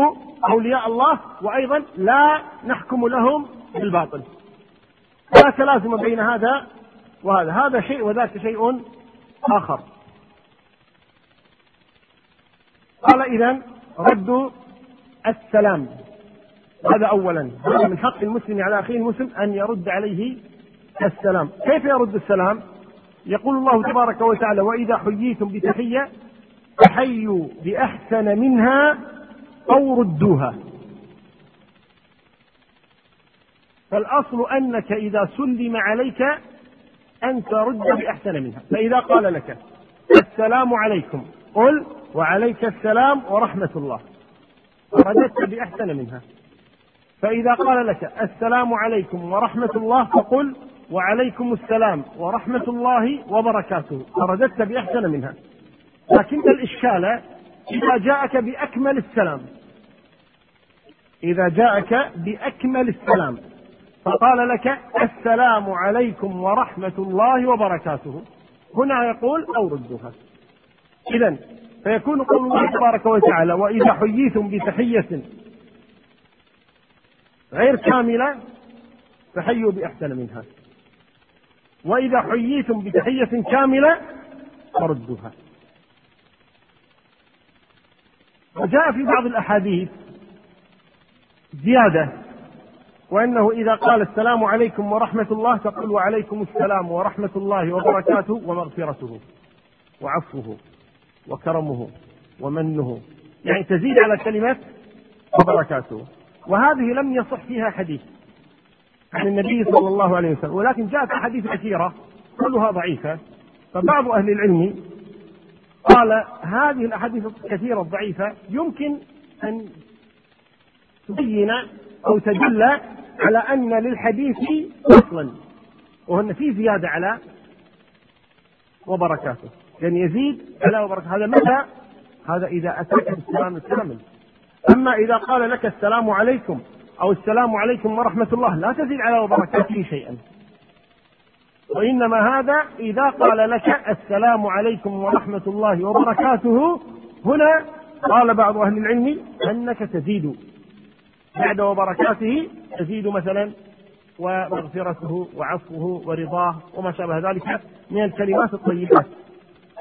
أولياء الله وأيضا لا نحكم لهم بالباطل. لا تلازم بين هذا وهذا هذا شيء وذاك شيء آخر. قال إذا رد السلام. هذا أولا. هذا من حق المسلم على أخيه المسلم أن يرد عليه السلام. كيف يرد السلام؟ يقول الله تبارك وتعالى وإذا حييتم بتحية فحيوا بأحسن منها أو ردوها. فالأصل أنك إذا سلم عليك أن ترد بأحسن منها. فإذا قال لك السلام عليكم قل وعليك السلام ورحمة الله. رددت بأحسن منها. فإذا قال لك السلام عليكم ورحمة الله فقل وعليكم السلام ورحمة الله وبركاته. فرددت بأحسن منها. لكن الإشكال إذا جاءك بأكمل السلام. إذا جاءك بأكمل السلام. فقال لك السلام عليكم ورحمة الله وبركاته. هنا يقول أو ردها. إذا فيكون قول الله تبارك وتعالى وإذا حييتم بتحية غير كاملة فحيوا بأحسن منها. وإذا حييتم بتحية كاملة فردوها. وجاء في بعض الأحاديث زيادة وأنه إذا قال السلام عليكم ورحمة الله تقول وعليكم السلام ورحمة الله وبركاته ومغفرته وعفوه وكرمه ومنه. يعني تزيد على كلمة وبركاته. وهذه لم يصح فيها حديث عن النبي صلى الله عليه وسلم ولكن جاءت أحاديث كثيرة كلها ضعيفة. فبعض أهل العلم قال هذه الأحاديث الكثيرة الضعيفة يمكن أن تبين أو تدل على أن للحديث أصلا. وأن في زيادة على وبركاته. يعني يزيد على وبركاته. هذا متى؟ هذا إذا أتاك بالسلام الكامل. أما إذا قال لك السلام عليكم أو السلام عليكم ورحمة الله لا تزيد على وبركاته شيئا. وإنما هذا إذا قال لك السلام عليكم ورحمة الله وبركاته هنا قال بعض أهل العلم أنك تزيد. بعد وبركاته تزيد مثلا ومغفرته وعفوه ورضاه وما شابه ذلك من الكلمات الطيبات.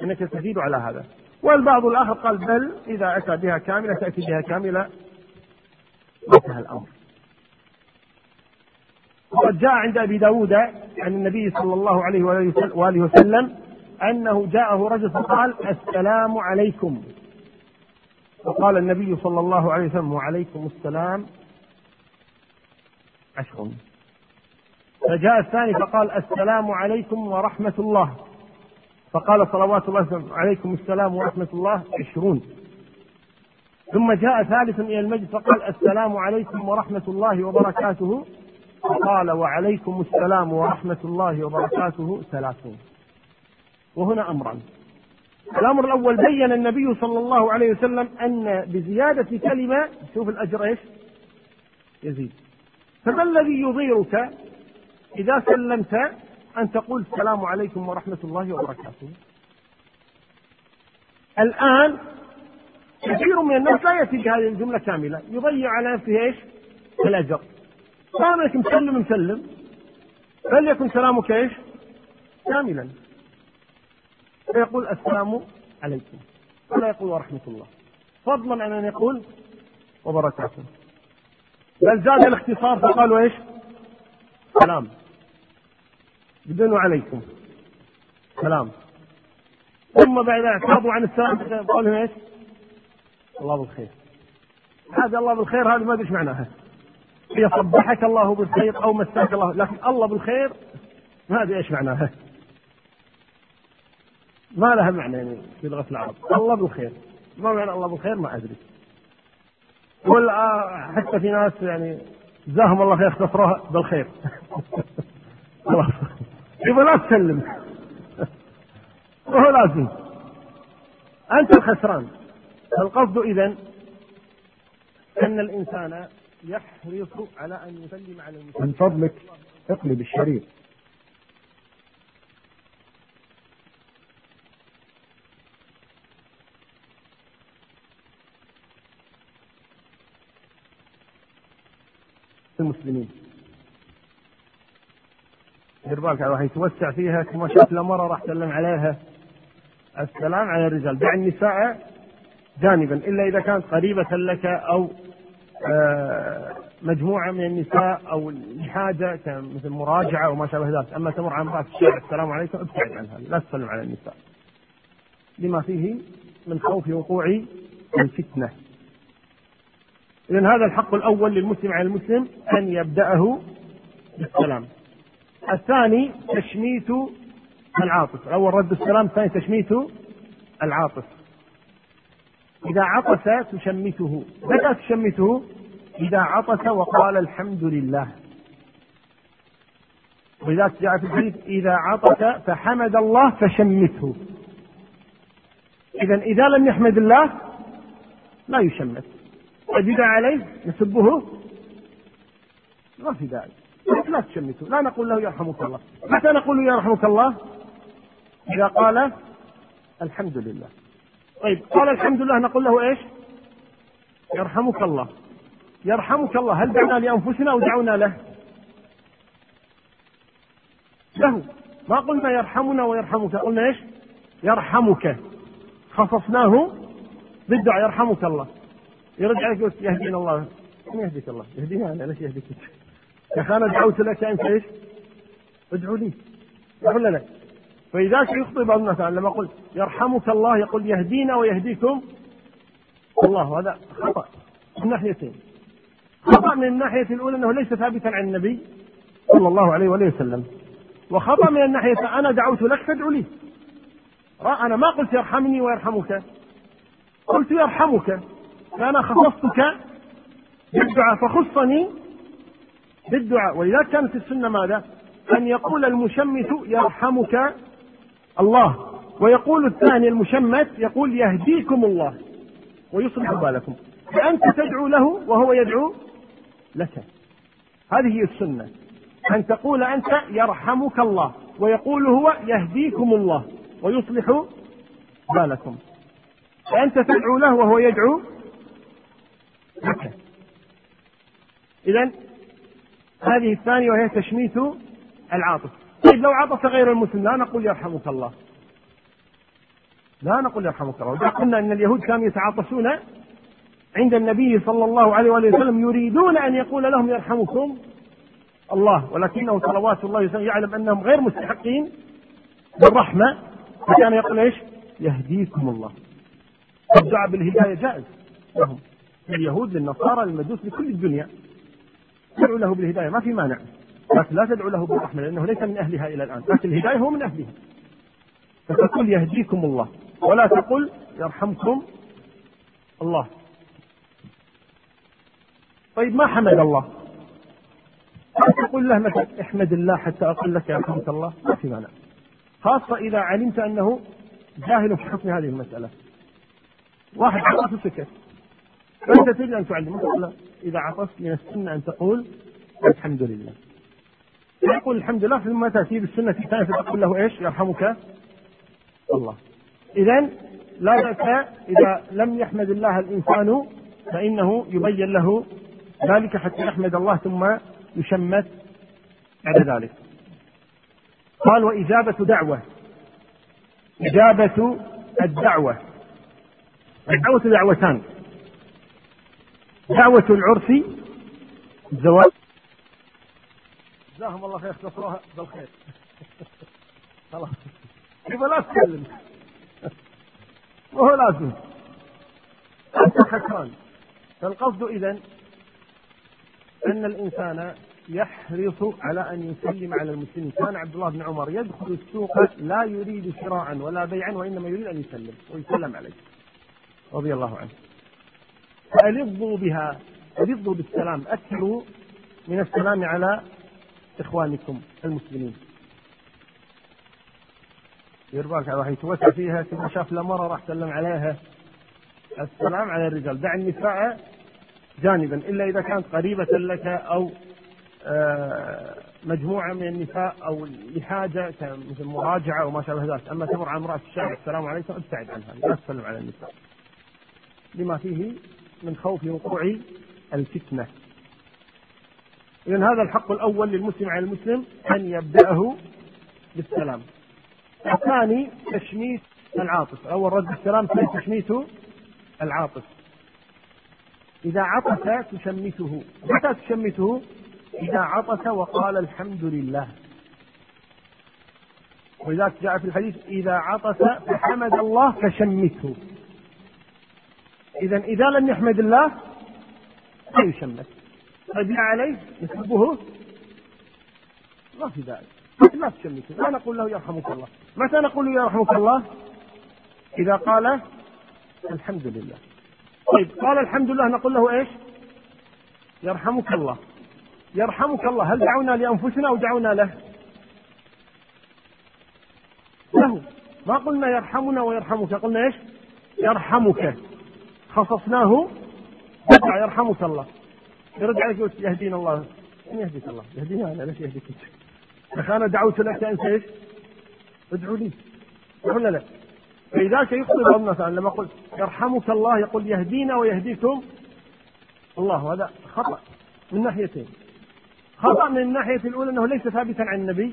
إنك تزيد على هذا. والبعض الآخر قال بل إذا أتى بها كاملة تأتي بها كاملة. انتهى الأمر. وقد جاء عند أبي داود عن النبي صلى الله عليه وآله وسلم أنه جاءه رجل فقال السلام عليكم. فقال النبي صلى الله عليه وسلم وعليكم السلام عشر. فجاء الثاني فقال السلام عليكم ورحمة الله. فقال صلوات الله وسلم عليكم السلام ورحمة الله عشرون. ثم جاء ثالث إلى المجلس فقال السلام عليكم ورحمة الله وبركاته. فقال وعليكم السلام ورحمة الله وبركاته ثلاثون. وهنا أمران. الأمر الأول بين النبي صلى الله عليه وسلم أن بزيادة كلمة شوف الأجر إيش؟ يزيد. فما الذي يضيرك إذا سلمت أن تقول السلام عليكم ورحمة الله وبركاته؟ الآن كثير من الناس لا يأتي بهذه الجملة كاملة. يضيع على نفسه إيش؟ الأجر. كانك مسلم مسلم. فليكن سلامك إيش؟ كاملا. فيقول السلام عليكم. ولا يقول ورحمة الله. فضلا عن أن يقول وبركاته. بل زاد الاختصار فقالوا إيش؟ سلام. بدون عليكم. سلام. ثم بعد اعترضوا عن السلام قالوا إيش؟ الله بالخير. هذا الله بالخير هذه ما أدري إيش معناها. هي صبحك الله بالخير أو مساك الله. لكن الله بالخير ما أدري إيش معناها. ما لها معنى يعني في لغة العرب. الله بالخير. ما معنى الله بالخير؟ ما أدري. ولا حتى في ناس يعني جزاهم الله خير اختصروها بالخير. خلاص. يبغى لا تسلم. وهو لازم. أنت الخسران. القصد اذا أن الإنسان يحرص على أن يسلم على المسلم من فضلك اقلب الشريط. المسلمين. دير بالك واحد يتوسع فيها كما شاف مرة راح سلم عليها. السلام على الرجال. دع النساء جانبا. إلا إذا كانت قريبة لك أو آه، مجموعة من النساء أو لحاجة مثل مراجعة وما شابه ذلك. أما تمر على امرأة في الشارع السلام عليكم. ابتعد عنها. لا تسلم على النساء. لما فيه من خوف وقوع الفتنة إذا هذا الحق الأول للمسلم على المسلم أن يبدأه بالسلام. الثاني تشميت العاطف، الأول رد السلام، الثاني تشميت العاطف. إذا عطس تشمته، متى تشمته؟ إذا عطس وقال الحمد لله. ولذلك جاء في الحديث إذا عطس فحمد الله فشمته. إذا إذا لم يحمد الله لا يشمت. وجد عليه نسبه. ما في داعي لا تشمته لا نقول له يرحمك الله. متى نقول له يرحمك الله؟ إذا قال الحمد لله. طيب قال الحمد لله نقول له إيش؟ يرحمك الله. يرحمك الله. هل دعنا لأنفسنا أو دعونا له؟ له. ما قلنا يرحمنا ويرحمك قلنا إيش؟ يرحمك. خصصناه بالدعاء. يرحمك الله. يرد عليك يقول يهدينا الله. من يهديك الله. يهدينا أنا ليش يهديك يا أخي أنا دعوت لك أنت إيش؟ ادعو لي. يقول لك فلذلك يخطئ بعض الناس لما أقول يرحمك الله يقول يهدينا ويهديكم الله. هذا خطأ من ناحيتين. خطأ من الناحية الأولى أنه ليس ثابتا عن النبي صلى الله عليه وآله وسلم. وخطأ من الناحية أنا دعوت لك فادعو لي. أنا ما قلت يرحمني ويرحمك. قلت يرحمك. فأنا خصصتك بالدعاء فخصني بالدعاء. ولذلك كانت السنة ماذا؟ أن يقول المشمت يرحمك الله. ويقول الثاني المشمت يقول يهديكم الله ويصلح بالكم. فأنت تدعو له وهو يدعو لك. هذه هي السنة. أن تقول أنت يرحمك الله. ويقول هو يهديكم الله ويصلح بالكم. فأنت تدعو له وهو يدعو مكة إذا هذه الثانية وهي تشميت العاطف طيب لو عطف غير المسلم لا نقول يرحمك الله. لا نقول يرحمك الله. قلنا أن اليهود كانوا يتعاطفون عند النبي صلى الله عليه وآله وسلم يريدون أن يقول لهم يرحمكم الله. ولكنه صلوات الله وسلم يعلم أنهم غير مستحقين بالرحمة. فكان يقول إيش؟ يهديكم الله. الدعاء بالهداية جائز لهم. لليهود للنصارى للمجوس لكل الدنيا. تدعو له بالهداية ما في مانع. لكن لا تدعو له بالرحمة لأنه ليس من أهلها إلى الآن. لكن الهداية هو من أهلها. فتقول يهديكم الله. ولا تقل يرحمكم الله. طيب ما حمد الله؟ تقول له مثلا احمد الله حتى أقول لك يرحمك الله. ما في مانع. خاصة إذا علمت أنه جاهل في حكم هذه المسألة. واحد عرف سكت فأنت تريد أن تعلم. تقول إذا عطست من السنة أن تقول الحمد لله. يقول الحمد لله ثم تأتي بالسنة الثانية فتقول له إيش؟ يرحمك الله. إذا لا بأس إذا لم يحمد الله الإنسان فإنه يبين له ذلك حتى يحمد الله ثم يشمت بعد ذلك. قال وإجابة دعوة. إجابة الدعوة. الدعوة دعوتان. دعوة العرف الزواج جزاهم الله خير اختصروها بالخير. خلاص. يبقى لا تتكلم وهو لازم. انت خسران فالقصد اذا أن الإنسان يحرص على أن يسلم على المسلمين، كان عبد الله بن عمر يدخل السوق لا يريد شراء ولا بيعا وإنما يريد أن يسلم ويسلم عليه. رضي الله عنه. فألظوا بها؟ ألظوا بالسلام؟ أكثروا من السلام على إخوانكم المسلمين. يرباك على واحد يتوسع فيها ثم شاف له مرة راح سلم عليها. السلام على الرجال، دع النساء جانبا. إلا إذا كانت قريبة لك أو آه، مجموعة من النساء أو لحاجة مثل مراجعة أو ما شابه ذلك. أما تمر على امرأة الشارع السلام عليكم. أبتعد عنها. لا تسلم على النساء. لما فيه من خوف وقوع الفتنة. إذا هذا الحق الأول للمسلم على المسلم أن يبدأه بالسلام. الثاني تشميت العاطف. أول رد السلام ثاني تشميت العاطف. إذا عطس تشمته. متى تشمته؟ إذا عطس وقال الحمد لله. ولذلك جاء في الحديث إذا عطس فحمد الله فشمته. إذا إذا لم يحمد الله لا يشمت طيب عليه نسبه ما في ذلك. لا تشمته لا نقول له يرحمك الله. متى نقول له يرحمك الله؟ إذا قال الحمد لله. طيب قال الحمد لله نقول له إيش؟ يرحمك الله. يرحمك الله. هل دعونا لأنفسنا أو دعونا له؟ له. ما قلنا يرحمنا ويرحمك قلنا إيش؟ يرحمك. خصصناه. يدعى يرحمك الله. يرد عليك يقول يهدينا الله. من يهديك الله؟ يهديني أنا ليش يهديك أنت؟ أنا دعوت لك أنت إيش؟ ادعو لي. ولا لا فلذلك يخطئ بعض الناس لما قلت يرحمك الله يقول يهدينا ويهديكم. الله هذا خطأ من ناحيتين. خطأ من الناحية الأولى أنه ليس ثابتا عن النبي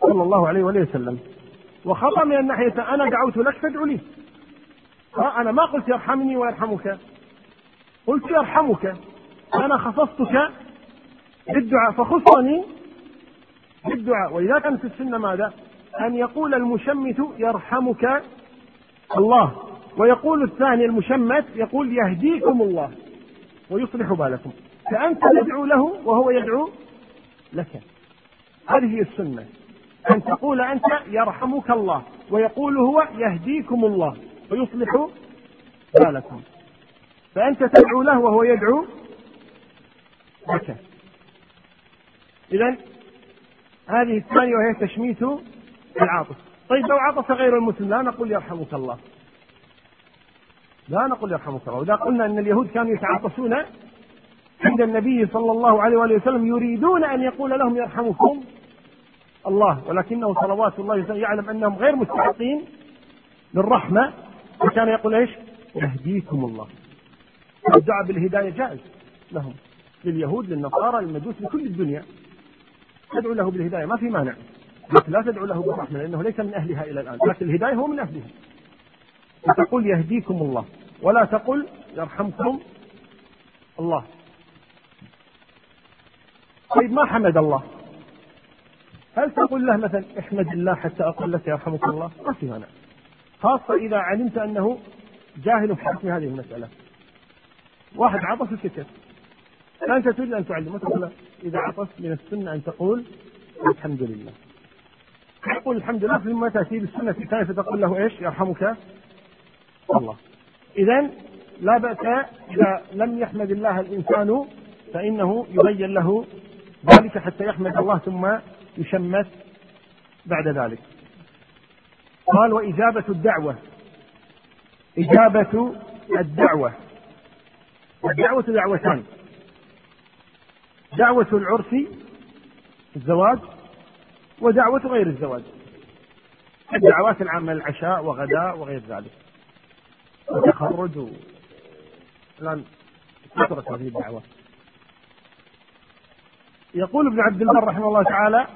صلى الله عليه وآله وسلم. وخطأ من الناحية أنا دعوت لك فادعو لي. أنا ما قلت يرحمني ويرحمك. قلت يرحمك. أنا خصصتك بالدعاء. فخصني بالدعاء. ولذا كانت السنة ماذا؟ أن يقول المشمت يرحمك الله. ويقول الثاني المشمت يقول يهديكم الله. ويصلح بالكم. فأنت تدعو له وهو يدعو لك. هذه هي السنة. أن تقول أنت يرحمك الله. ويقول هو يهديكم الله. ويصلح بالكم. فأنت تدعو له وهو يدعو لك. إذا هذه الثانية وهي تشميت العاطف طيب لو عطس غير المسلم لا نقول يرحمك الله. لا نقول يرحمك الله. وإذا قلنا أن اليهود كانوا يتعاطسون عند النبي صلى الله عليه وآله وسلم يريدون أن يقول لهم يرحمكم الله. ولكنه صلوات الله وسلم يعلم أنهم غير مستحقين للرحمة وكان يقول إيش؟ يهديكم الله. الدعاء بالهداية جائز لهم لليهود للنصارى للمجوس لكل الدنيا. تدعو له بالهداية ما في مانع. لكن لا تدعو له بالرحمة لأنه ليس من أهلها إلى الآن. لكن الهداية هو من أهلها. تقول يهديكم الله. ولا تقل يرحمكم الله. طيب ما حمد الله؟ هل تقول له مثلا احمد الله حتى أقول لك يرحمك الله؟ ما في مانع. خاصة إذا علمت أنه جاهل في هذه المسألة. واحد عطس وسكت. فأنت تريد أن تعلمه تقول إذا عطس من السنة أن تقول الحمد لله. تقول الحمد لله ثم تأتي بالسنة الثانية فتقول له إيش؟ يرحمك الله. إذا لا بأس إذا لم يحمد الله الإنسان فإنه يبين له ذلك حتى يحمد الله ثم يشمت بعد ذلك قال وإجابة الدعوة. إجابة الدعوة. الدعوة دعوتان. دعوة العرس الزواج ودعوة غير الزواج. الدعوات العامة العشاء وغداء وغير ذلك. وتخرج. و... الآن كثرت هذه الدعوات يقول ابن عبد البر رحمه الله تعالى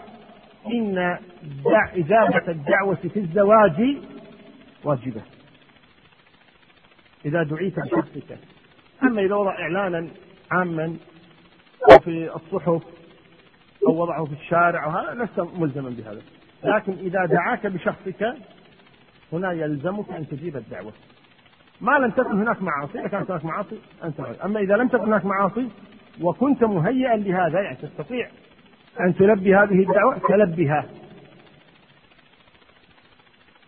إن إجابة الدعوة في الزواج واجبة. إذا دعيت بشخصك أما إذا وضع إعلانا عاما أو في الصحف أو وضعه في الشارع وهذا لست ملزما بهذا. لكن إذا دعاك بشخصك هنا يلزمك أن تجيب الدعوة. ما لم تكن هناك معاصي إذا كانت هناك معاصي أنت أما إذا لم تكن هناك معاصي وكنت مهيئا لهذا يعني تستطيع أن تلبي هذه الدعوة فلبها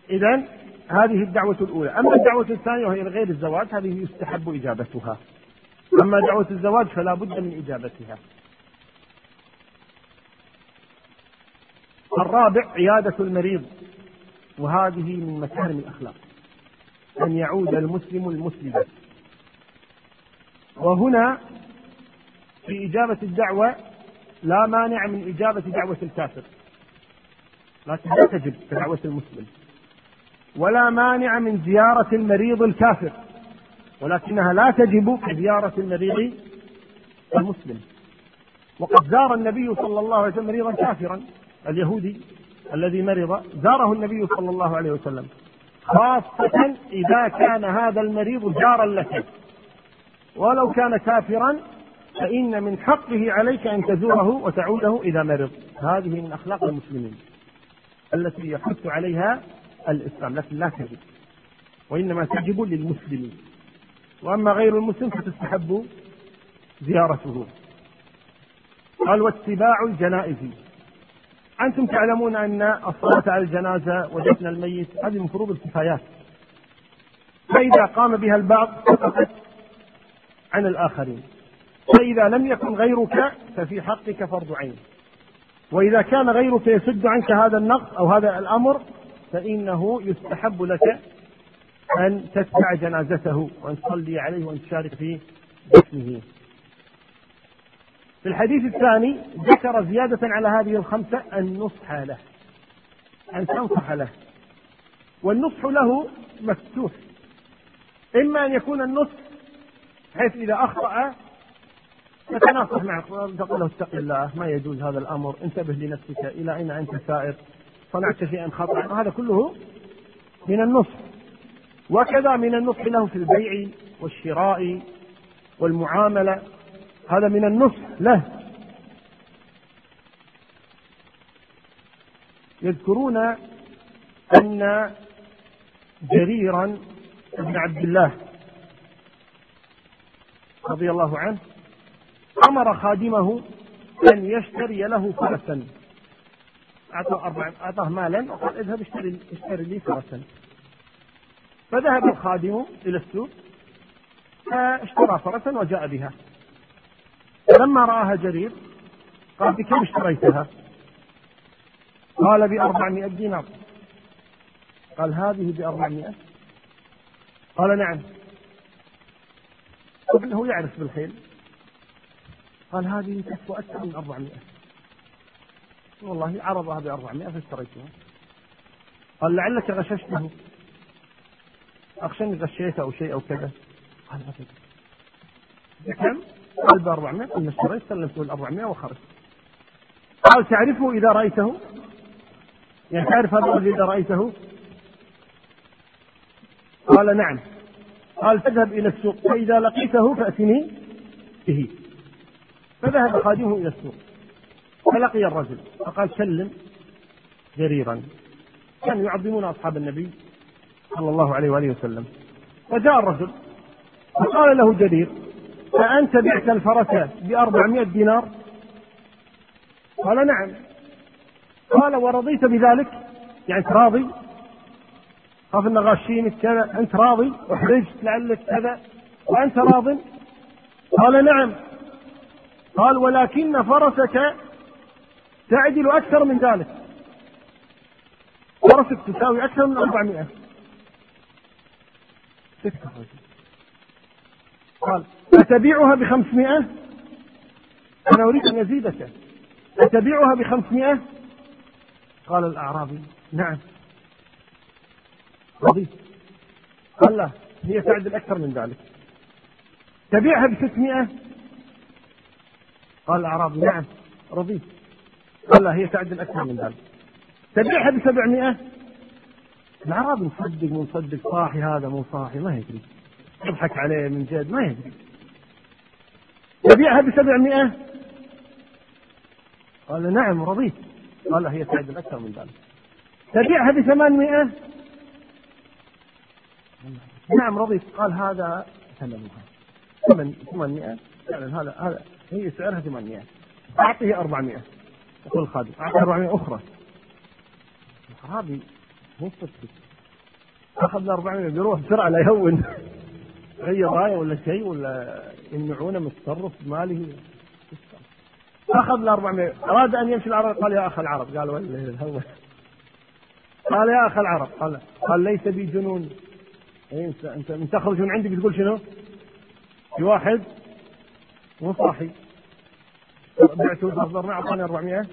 إذا هذه الدعوة الأولى. أما الدعوة الثانية وهي غير الزواج هذه يستحب إجابتها. أما دعوة الزواج فلا بد من إجابتها. الرابع عيادة المريض. وهذه من مكارم الأخلاق. أن يعود المسلم المسلمة وهنا في إجابة الدعوة لا مانع من إجابة دعوة الكافر. لا تجب كدعوة المسلم. ولا مانع من زيارة المريض الكافر. ولكنها لا تجب كزيارة المريض المسلم. وقد زار النبي صلى الله عليه وسلم مريضا كافرا اليهودي الذي مرض زاره النبي صلى الله عليه وسلم. خاصة إذا كان هذا المريض جارا لك. ولو كان كافرا فإن من حقه عليك أن تزوره وتعوده إذا مرض. هذه من أخلاق المسلمين التي يحث عليها الإسلام لكن لا تجب وإنما تجب للمسلمين. وأما غير المسلم فتستحب زيارته. قال واتباع الجنائز. أنتم تعلمون أن الصلاة على الجنازة ودفن الميت هذه من فروض الكفايات. فإذا قام بها البعض سقطت عن الآخرين. فإذا لم يكن غيرك ففي حقك فرض عين. وإذا كان غيرك يسد عنك هذا النقص أو هذا الأمر فإنه يستحب لك أن تتبع جنازته وأن تصلي عليه وأن تشارك في دفنه في الحديث الثاني ذكر زيادة على هذه الخمسة النصح له أن تنصح له. والنصح له مفتوح. إما أن يكون النصح حيث إذا أخطأ تتناصح معه تقول له اتق الله ما يجوز هذا الأمر انتبه لنفسك إلى أين أنت سائر صنعت شيئا خطأ هذا كله من النصح. وكذا من النصح له في البيع والشراء والمعاملة. هذا من النصح له. يذكرون أن جريرا بن عبد الله رضي الله عنه أمر خادمه أن يشتري له فرسا. أعطاه أربع أعطاه مالا وقال اذهب اشتري اشتري لي فرسا. فذهب الخادم إلى السوق فاشترى فرسا وجاء بها. فلما رآها جرير قال بكم اشتريتها؟ قال بأربعمائة دينار. قال هذه بأربعمائة؟ قال نعم. ابنه يعرف بالخيل. قال هذه تسوى أكثر من أربعمائة. والله عرضها بأربعمائة فاشتريتها. قال لعلك غششته. أخشى أني غشيته أو شيء أو كذا. قال أبدا بكم؟ قال ب 400 قلنا اشتريت سلمته ال 400 وخرج قال تعرفه إذا رأيته؟ يعني تعرف هذا الرجل إذا رأيته؟ قال نعم. قال تذهب إلى السوق فإذا لقيته فأتني به. فذهب خادمه إلى السوق. فلقي الرجل فقال سلم جريرا. كانوا يعظمون أصحاب النبي صلى الله عليه وآله وسلم. فجاء الرجل فقال له جرير فأنت بعت الفرس بأربعمائة دينار؟ قال نعم. قال ورضيت بذلك؟ يعني أنت راضي؟ خاف أن غاشينك كذا. أنت راضي؟ احرجت لعلك كذا. وأنت راض؟ قال نعم. قال ولكن فرسك تعدل أكثر من ذلك. فرسك تساوي أكثر من 400 سكت قال أتبيعها بخمسمائة؟ أنا أريد أن أزيدك. أتبيعها بخمسمائة؟ قال الأعرابي نعم. رضيت قال لا هي تعدل أكثر من ذلك. تبيعها بستمائة؟ قال الأعرابي نعم. رضيت قال لا هي تعدل أكثر من ذلك. تبيعها بسبعمائة؟ الأعرابي مصدق مصدق. صاحي هذا مو صاحي ما يدري. يضحك عليه من جد ما يدري. يبيعها بسبعمائة؟ قال نعم رضيت قال هي تعدل أكثر من ذلك. تبيعها ب 800 نعم رضيت قال هذا ثمنها. ثمن 800 فعلا هذا هذا. هي سعرها 800 أعطيه 400 يقول الخادم أعطيه 400 أخرى. الأعرابي مو أخذ ال 400 بيروح بسرعة لا يهون. غير راية ولا شيء ولا يمنعونه من التصرف بماله أخذ ال 400 أراد أن يمشي العرب؟ قال يا أخ العرب. قال ولا الهوى؟ قال يا أخ العرب. قال قال ليس بي جنون. إيه أنت من تخرج من عندي بتقول شنو؟ في واحد مو صاحي. بعته تصدرنا اعطاني 400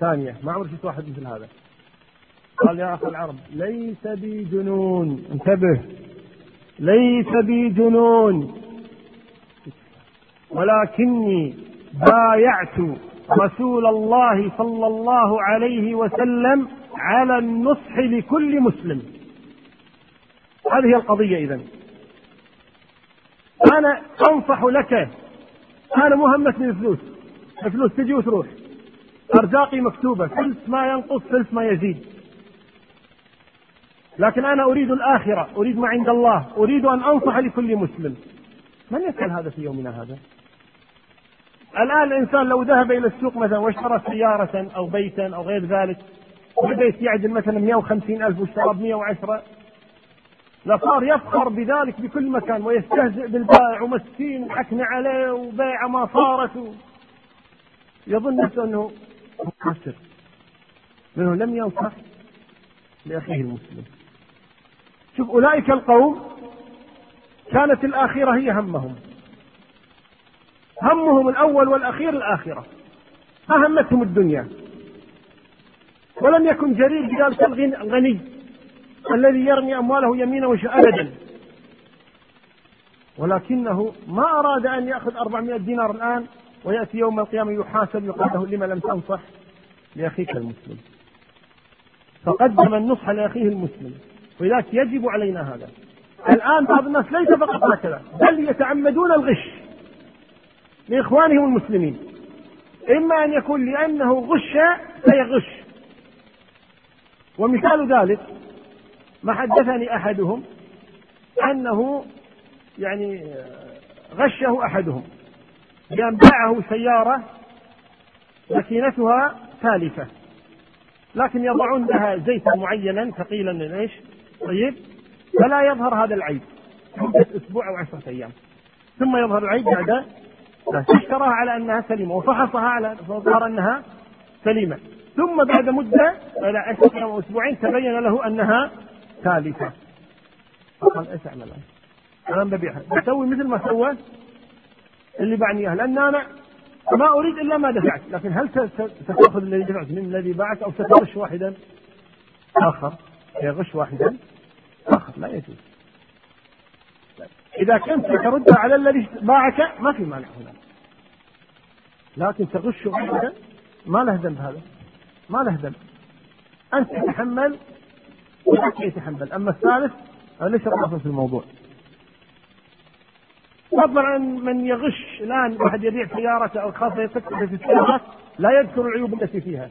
ثانية ما عمري شفت واحد مثل هذا. قال يا اخ العرب ليس بي جنون. انتبه. ليس بي جنون. ولكني بايعت رسول الله صلى الله عليه وسلم على النصح لكل مسلم. هذه القضية إذا أنا أنصح لك أنا مهمتني الفلوس الفلوس تجي وتروح. أرزاقي مكتوبة. ثلث ما ينقص ثلث ما يزيد. لكن أنا أريد الآخرة. أريد ما عند الله. أريد أن أنصح لكل مسلم. من يفعل هذا في يومنا هذا؟ الآن الإنسان لو ذهب إلى السوق مثلا واشترى سيارة أو بيتا أو غير ذلك وبيت يعدل مثلا 150 ألف واشترى ب 110 لصار يفخر بذلك بكل مكان ويستهزئ بالبائع ومسكين حكنا عليه وبيع ما صارت. يظن نفسه أنه مقصر لأنه لم ينصح لأخيه المسلم. شوف أولئك القوم كانت الآخرة هي همهم. همهم الأول والأخير الآخرة. ما همتهم الدنيا. ولم يكن جرير بذلك الغني الذي يرمي أمواله يمينا أبدا ولكنه ما أراد أن يأخذ 400 دينار الآن ويأتي يوم القيامة يحاسب يقال له لما لم تنصح لأخيك المسلم. فقدم النصح لأخيه المسلم. ولذلك يجب علينا هذا. الآن بعض الناس ليس فقط هكذا بل يتعمدون الغش لإخوانهم المسلمين. إما أن يكون لأنه غش فيغش. ومثال ذلك ما حدثني أحدهم أنه يعني غشه أحدهم بان باعه سيارة ماكينتها ثالثه لكن يضعون لها زيتا معينا ثقيلا إيش؟ طيب فلا يظهر هذا العيب مدة أسبوع أو عشرة أيام. ثم يظهر العيب بعد اشتراها على أنها سليمة وفحصها على فظهر أنها سليمة. ثم بعد مدة بعد عشرة أيام أو أسبوعين تبين له أنها ثالثة. فقال إيش أعمل أنا؟ أنا ببيعها بسوي مثل ما سوى اللي باعني اياها لأن أنا ما أريد إلا ما دفعت. لكن هل ستأخذ الذي دفعت من الذي باعك أو ستغش واحدا؟ آخر. يغش واحدا. آخر. لا يجوز. إذا كنت تردها على الذي باعك ما في مانع هنا. لكن تغش واحدا ما له ذنب هذا. ما له ذنب. أنت تتحمل وحتى يتحمل أما الثالث ليس رأسا في الموضوع؟ فضلا عن من يغش الآن واحد يبيع سيارته أو خاصة يفكر في السيارات لا يذكر العيوب التي فيها.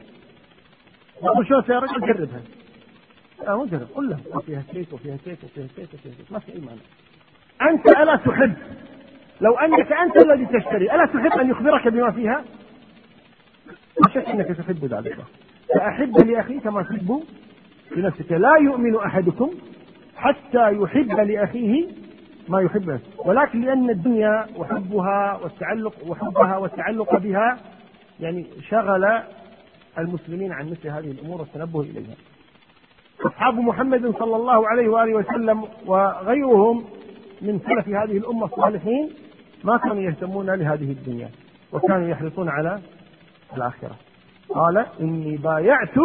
يقول شو سيارة جربها. لا مو جرب قل له. فيها كيك وفيها كيك وفيها كيك وفيها كيك ما في أي مانع. أنت ألا تحب؟ لو أنك أنت الذي تشتري ألا تحب أن يخبرك بما فيها؟ لا شك إنك تحب ذلك. فأحب لأخيك ما تحب لنفسك لا يؤمن أحدكم حتى يحب لأخيه ما يحب نفسه ولكن لأن الدنيا وحبها والتعلق وحبها والتعلق بها يعني شغل المسلمين عن مثل هذه الأمور والتنبه إليها. أصحاب محمد صلى الله عليه وآله وسلم وغيرهم من سلف هذه الأمة الصالحين ما كانوا يهتمون لهذه الدنيا وكانوا يحرصون على الآخرة. قال إني بايعت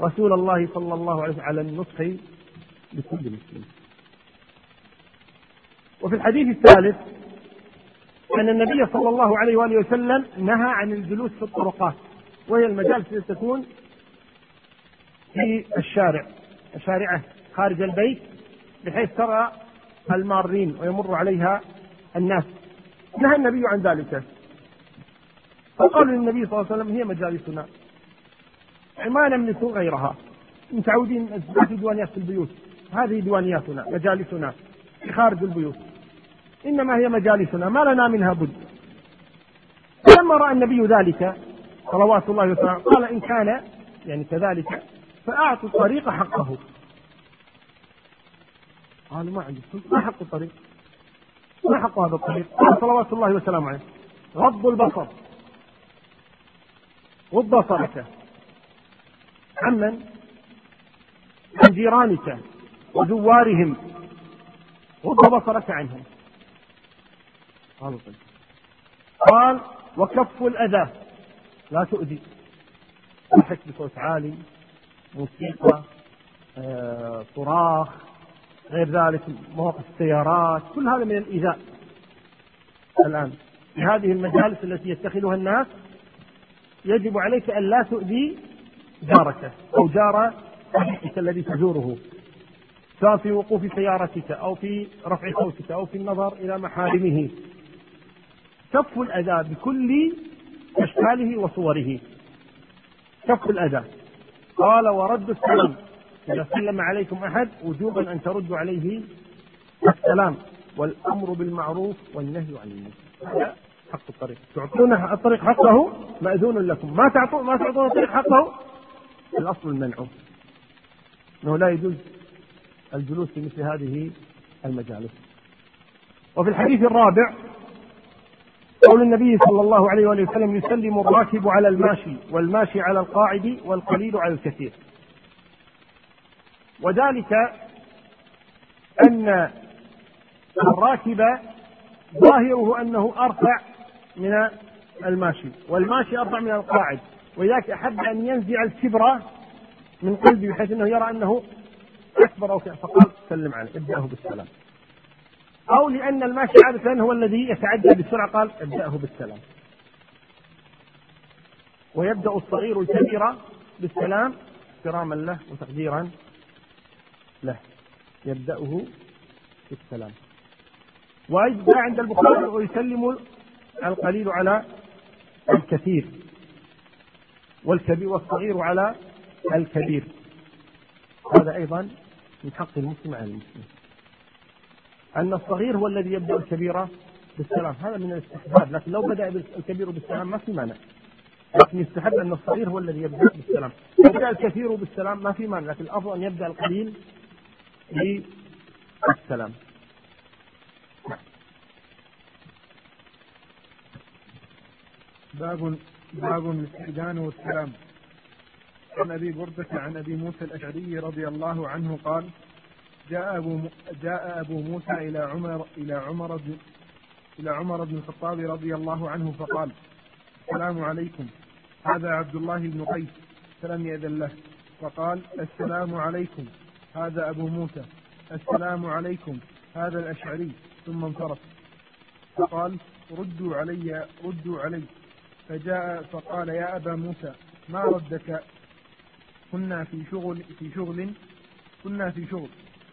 رسول الله صلى الله عليه وسلم على النصح لكل مسلم. وفي الحديث الثالث أن النبي صلى الله عليه وآله وسلم نهى عن الجلوس في الطرقات وهي المجالس التي تكون في الشارع الشارعة خارج البيت بحيث ترى المارين ويمر عليها الناس. نهى النبي عن ذلك. فقالوا للنبي صلى الله عليه وسلم هي مجالسنا. ما نملك غيرها. متعودين في ديوانيات في البيوت. هذه ديوانياتنا مجالسنا. في خارج البيوت. إنما هي مجالسنا ما لنا منها بد. فلما رأى النبي ذلك صلوات الله وسلامه قال إن كان يعني كذلك فأعطوا الطريق حقه. قالوا ما عندي ما حق الطريق؟ ما حق هذا الطريق؟ قال صلوات الله وسلامه عليه. غض البصر. غض بصرك. عمن عن جيرانك وزوارهم غض بصرك عنهم. قال وكف الأذى. لا تؤذي. ضحك بصوت عالي موسيقى آه، صراخ غير ذلك مواقف السيارات. كل هذا من الإيذاء. الآن في هذه المجالس التي يتخذها الناس يجب عليك أن لا تؤذي جارك أو جار صديقك الذي تزوره سواء في وقوف سيارتك أو في رفع صوتك أو في النظر إلى محارمه. كف الأذى بكل أشكاله وصوره. كف الأذى. قال ورد السلام. إذا سلم عليكم أحد وجوبا أن تردوا عليه السلام. والأمر بالمعروف والنهي عن المنكر. حق الطريق. تعطونه الطريق حقه مأذون لكم. ما تعطون ما تعطون الطريق حقه الأصل المنع. أنه لا يجوز الجلوس في مثل هذه المجالس. وفي الحديث الرابع قول النبي صلى الله عليه وآله وسلم يسلم الراكب على الماشي والماشي على القاعد والقليل على الكثير. وذلك أن الراكب ظاهره أنه أرفع من الماشي والماشي أرفع من القاعد. ولذلك أحب أن ينزع الكبر من قلبه بحيث أنه يرى أنه أكبر أو فقال سلم عليه ابدأه بالسلام. أو لأن الماشي عادة هو الذي يتعدى بسرعة قال ابدأه بالسلام. ويبدأ الصغير الكبير بالسلام احتراما له وتقديرا له. يبدأه بالسلام. وأيضا عند البخاري ويسلم القليل على الكثير. والكبير والصغير على الكبير. هذا أيضا من حق المسلم على المسلم. أن الصغير هو الذي يبدأ الكبيرة بالسلام. هذا من الاستحباب. لكن لو بدأ الكبير بالسلام ما في مانع. لكن يستحب أن الصغير هو الذي يبدأ بالسلام. يبدأ الكثير بالسلام ما في مانع. لكن الأفضل أن يبدأ القليل بالسلام. باب باب الاستئذان والسلام. عن أبي بردة عن أبي موسى الأشعري رضي الله عنه قال جاء أبو جاء أبو موسى إلى عمر إلى عمر بن إلى عمر بن الخطاب رضي الله عنه فقال السلام عليكم. هذا عبد الله بن قيس فلم يأذن له. فقال السلام عليكم. هذا أبو موسى. السلام عليكم. هذا الأشعري. ثم انصرف. فقال ردوا علي ردوا علي. فجاء فقال يا أبا موسى ما ردك؟ كنا في شغل في شغل كنا في شغل.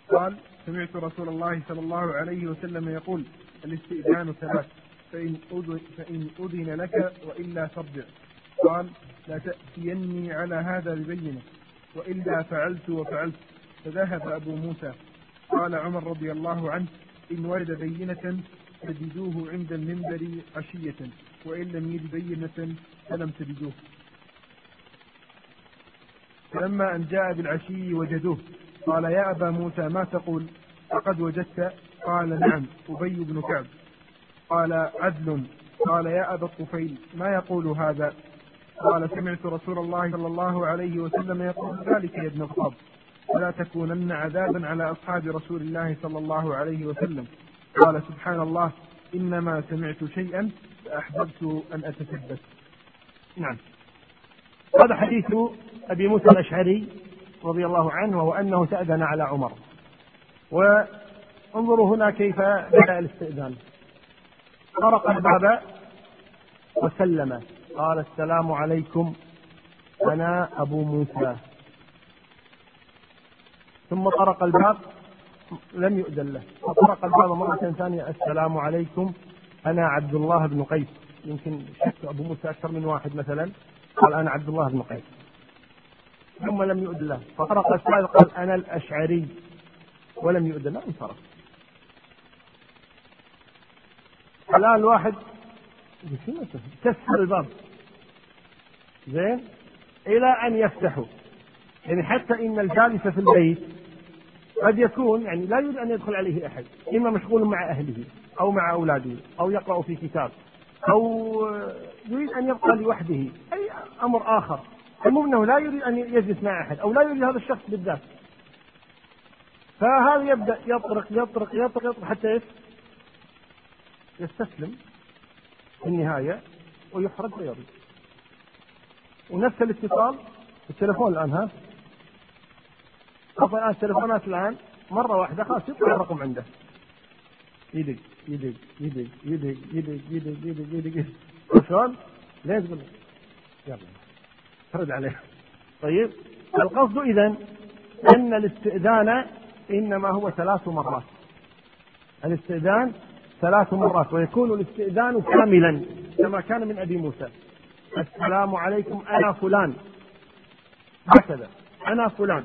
قال سمعت رسول الله صلى الله عليه وسلم يقول الاستئذان ثلاث فإن أذن, فإن أذن لك وإلا فارجع. قال لا تأتيني على هذا ببينة وإلا فعلت وفعلت. فذهب أبو موسى. قال عمر رضي الله عنه إن وجد بينة تجدوه عند المنبر عشية. وإن لم يجد بينة فلم تجدوه فلما أن جاء بالعشي وجدوه قال يا أبا موسى ما تقول؟ فقد وجدت؟ قال نعم أبي بن كعب. قال عدل. قال يا أبا الطفيل ما يقول هذا؟ قال سمعت رسول الله صلى الله عليه وسلم يقول ذلك يا ابن الخطاب. ولا تكونن عذابا على أصحاب رسول الله صلى الله عليه وسلم. قال سبحان الله إنما سمعت شيئا فأحببت أن أتثبت. نعم. هذا حديث أبي موسى الأشعري رضي الله عنه وهو أنه استأذن على عمر. وانظروا هنا كيف بدأ الاستئذان. طرق الباب وسلم. قال السلام عليكم. أنا أبو موسى. ثم طرق الباب لم يؤذن له. فطرق الباب مرة ثانية السلام عليكم. أنا عبد الله بن قيس. يمكن شك أبو موسى أكثر من واحد مثلا. قال أنا عبد الله بن قيس. ثم لم يؤذن له. فطرق السائل قال أنا الأشعري. ولم يؤذن له انصرف. الآن الواحد كسر الباب. زين. إلى أن يفتحوا. يعني حتى إن الجالس في البيت قد يكون يعني لا يريد أن يدخل عليه أحد إما مشغول مع أهله أو مع أولاده أو يقرأ في كتاب أو يريد أن يبقى لوحده أي أمر آخر. المهم أنه لا يريد أن يجلس مع أحد أو لا يريد هذا الشخص بالذات. فهذا يبدأ يطرق يطرق يطرق يطرق حتى إيش؟ يستسلم في النهاية ويحرج ويرد. ونفس الاتصال التليفون الآن ها؟ الان التليفونات الآن مرة واحدة خلاص يطلع الرقم عنده. يدق يدق يدق يدق يدق يدق يدق يدق شلون؟ لين تقول؟ يلا ترد عليه. طيب القصد اذا إن الاستئذان إنما هو ثلاث مرات. الاستئذان ثلاث مرات ويكون الاستئذان كاملا كما كان من أبي موسى. السلام عليكم أنا فلان. هكذا أنا فلان.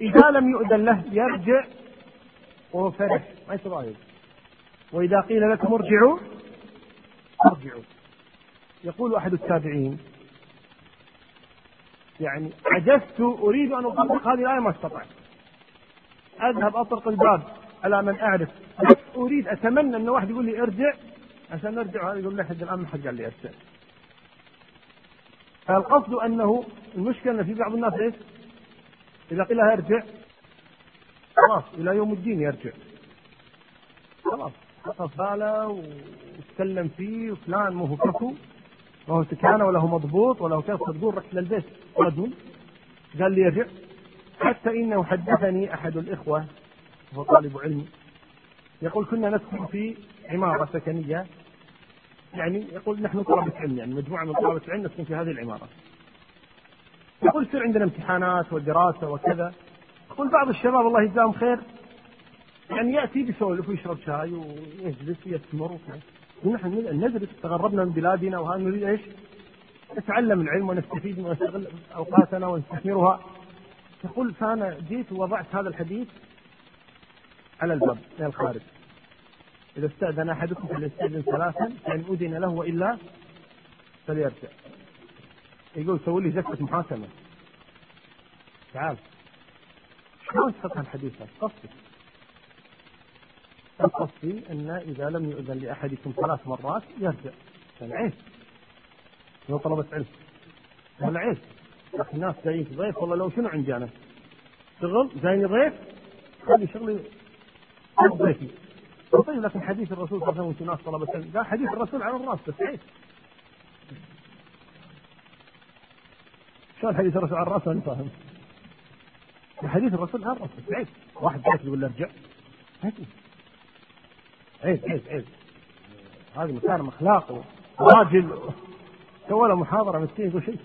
إذا لم يؤذن له يرجع وهو فرح. ما يتضايق وإذا قيل لكم ارجعوا ارجعوا. يقول أحد التابعين يعني عجزت أريد أن اطبق هذه الآية ما استطعت. أذهب اطرق الباب على من أعرف. بس أريد أتمنى أن واحد يقول لي ارجع عشان هذا يقول لي حد الآن ما حد قال لي ارجع. فالقصد أنه المشكلة أن في بعض الناس إيش؟ اذا قيل له ارجع خلاص إلى يوم الدين يرجع. خلاص باله وتكلم فيه وفلان مو هو كفو. هو سكانه ولا هو مضبوط ولا هو كيف تقول رحت للبيت. رجل قال لي ارجع حتى إنه حدثني أحد الإخوة وهو طالب علم. يقول كنا نسكن في عمارة سكنية. يعني يقول نحن طلبة علم يعني مجموعة من طلبة العلم نسكن في هذه العمارة. يقول يصير عندنا امتحانات ودراسة وكذا. يقول بعض الشباب الله يجزاهم خير يعني يأتي بيسولف ويشرب شاي ويجلس وكذا. ونحن ندرس تغربنا من بلادنا وهذا نريد إيش؟ نتعلم العلم ونستفيد ونستغل أوقاتنا ونستثمرها. يقول فأنا جيت ووضعت هذا الحديث على الباب من الخارج. إذا استأذن أحدكم فليستأذن ثلاثا فإن أذن له وإلا فليرجع. يقول سوي لي جلسة محاكمة. تعال. شلون تفهم هذا؟ قصدي. قصدي أن إذا لم يؤذن لأحدكم ثلاث مرات يرجع. يعني عيب. لو طلبة علم. هذا عيب. لكن الناس جايين ضيف والله لو شنو عندي أنا؟ شغل جايني ضيف خلي شغلي ضيفي طيب لكن حديث الرسول صلى الله عليه وسلم ناس طلبة العلم لا حديث الرسول على الراس بس عيب شلون حديث الرسول على الراس أنا فاهم. حديث الرسول الراس بس عيب. واحد جالس يقول له ارجع. عيب. عيب عيب هذه مكارم اخلاق راجل سوى له محاضرة مسكين يقول شيء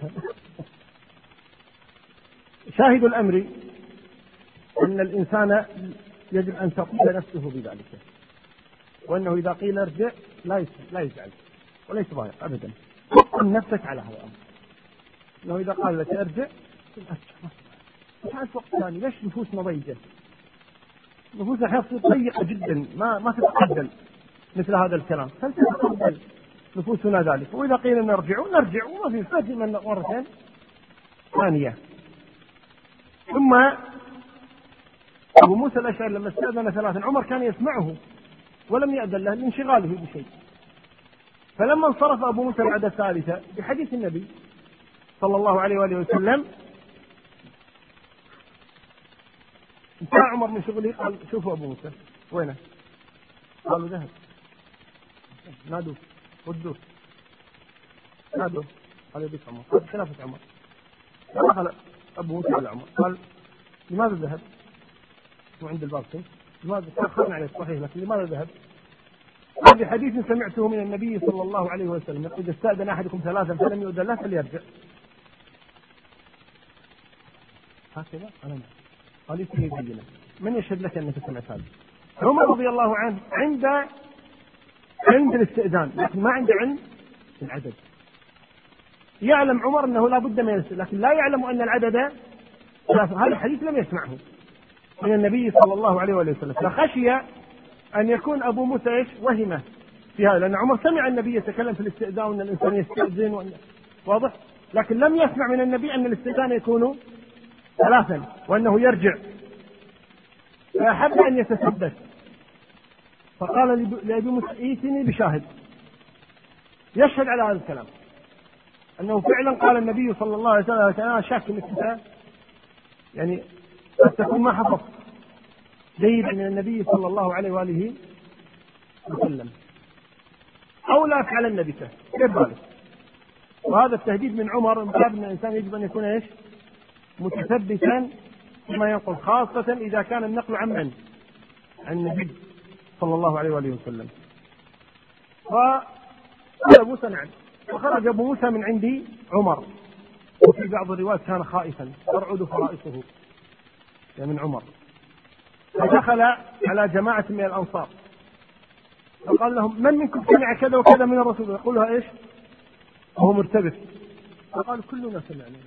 شاهد الأمر أن الإنسان يجب أن تقول نفسه بذلك. وأنه إذا قيل ارجع لا لا يزعل. ولا يتضايق ابدا. حكم نفسك على هذا الأمر. انه إذا قال لك أرجع. تعرف وقت ثاني ليش نفوسنا ضيقه؟ نفوسنا أحيانا تصير ضيقة جدا ما ما تتقبل مثل هذا الكلام. فلتتقبل نفوسنا ذلك. وإذا قيل نرجع نرجع وما في فاتي من مرتين. ثانية. ثم أبو موسى الأشعري لما استأذن ثلاثا عمر كان يسمعه ولم يأذن له لانشغاله بشيء. فلما انصرف أبو موسى بعد الثالثة بحديث النبي صلى الله عليه وآله وسلم. انتهى عمر من شغله قال شوفوا أبو موسى وينه؟ قالوا ذهب. نادوه ردوه نادوه قال يبيك عمر. قال خلافة عمر. دخل أبو موسى على عمر قال لماذا ذهب؟ وعند الباب كنت لماذا؟ تأخرنا عليه صحيح لكن لماذا ذهب؟ هذا حديث سمعته من النبي صلى الله عليه وسلم إذا استأذن أحدكم ثلاثا فلم يؤذن له فليرجع. هكذا أنا قال لي بينة من يشهد لك أنك سمعت هذا؟ عمر رضي الله عنه عند عند الاستئذان لكن ما عنده علم العدد يعلم عمر أنه لا بد من لكن لا يعلم أن العدد هذا الحديث لم يسمعه من النبي صلى الله عليه وآله وسلم. فخشي أن يكون أبو موسى إيش؟ وهمة في هذا لأن عمر سمع النبي يتكلم في الاستئذان وأن الإنسان يستأذن وأن واضح؟ لكن لم يسمع من النبي أن الاستئذان يكون ثلاثا وأنه يرجع. فأحب أن يتثبت. فقال لأبي موسى ائتني بشاهد. يشهد على هذا الكلام. أنه فعلا قال النبي صلى الله عليه وسلم أنا شاك أنك يعني قد تكون ما حفظت. جيدا من النبي صلى الله عليه وآله وسلم. أو لا فعلن بك كيف بالك وهذا التهديد من عمر من باب أن الإنسان يجب أن يكون إيش؟ متثبتا فيما ينقل خاصة إذا كان النقل عن من؟ عن النبي صلى الله عليه وآله وسلم. فقال موسى نعم. فخرج أبو موسى من عند عمر. وفي بعض الروايات كان خائفا. ترعد فرائصه يعني من عمر. فدخل على جماعة من الأنصار. فقال لهم من منكم سمع كذا وكذا من الرسول؟ يقول لها إيش؟ وهو مرتبك فقال كلنا سمعنا كلنا سمعنا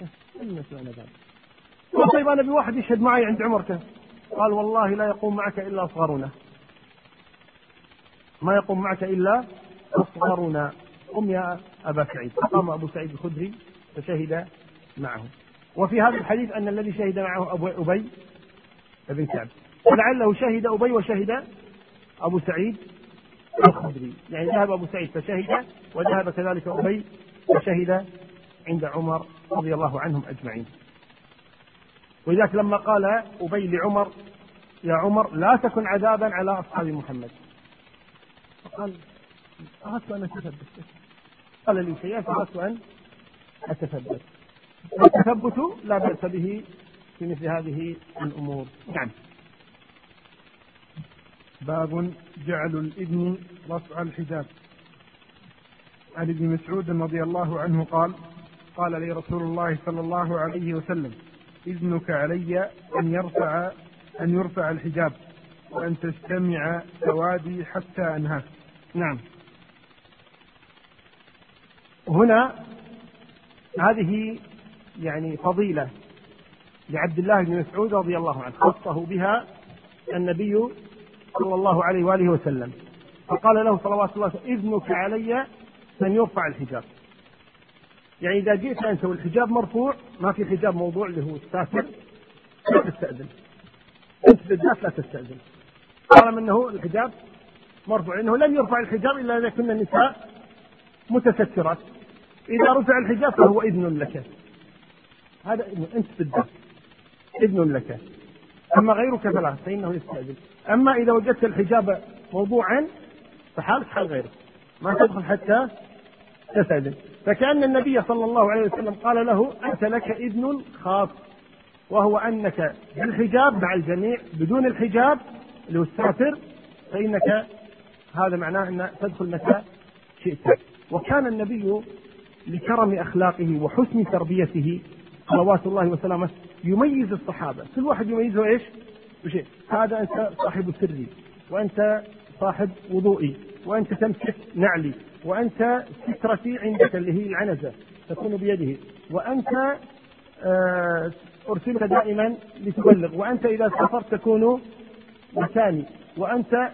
ذلك قال طيب أنا بواحد يشهد معي عند عمر كذا قال والله لا يقوم معك إلا أصغرنا. ما يقوم معك إلا أصغرنا. قم يا أبا سعيد. فقام أبو سعيد الخدري فشهد معه. وفي هذا الحديث أن الذي شهد معه أبو أبي بن كعب. ولعله شهد أبي وشهد أبو سعيد الخدري. يعني ذهب أبو سعيد فشهد وذهب كذلك أبي فشهد عند عمر رضي الله عنهم أجمعين. ولذلك لما قال أبي لعمر يا عمر لا تكن عذابا على أصحاب محمد. فقال أردت أن أتثبت. قال لي شيئا فاردت أن أتثبت. التثبت لا بأس به في مثل هذه الأمور. نعم. باب جعل الإذن رفع الحجاب. عن ابن مسعود رضي الله عنه قال قال لي رسول الله صلى الله عليه وسلم إذنك علي أن يرفع أن يرفع الحجاب وأن تستمع سوادي حتى أنهاك. نعم. هنا هذه يعني فضيلة لعبد الله بن مسعود رضي الله عنه خصه بها النبي صلى الله عليه وآله وسلم فقال له صلوات الله إذنك علي أن يرفع الحجاب. يعني إذا جئت أنت والحجاب مرفوع ما في حجاب موضوع اللي هو الساتر لا تستأذن. أنت بالذات لا تستأذن. طالما أنه الحجاب مرفوع إنه لن يرفع الحجاب إلا إذا كنا النساء متسترات. إذا رفع الحجاب فهو إذن لك. هذا أنت بالذات إذن لك. أما غيرك فلا فإنه يستأذن. أما إذا وجدت الحجاب موضوعا فحالك حال غيرك ما تدخل حتى تستأذن فكأن النبي صلى الله عليه وسلم قال له أنت لك إذن خاص وهو أنك بالحجاب مع الجميع بدون الحجاب اللي هو فإنك هذا معناه أن تدخل متى شئت. وكان النبي لكرم أخلاقه وحسن تربيته صلوات الله وسلامه يميز الصحابة. كل واحد يميزه إيش؟ بشيء هذا أنت صاحب سري وأنت صاحب وضوئي وأنت تمسك نعلي. وأنت سترتي عندك اللي هي العنزة تكون بيده. وأنت آه، أرسلك دائما لتبلغ. وأنت إذا سافرت تكون مكاني. وأنت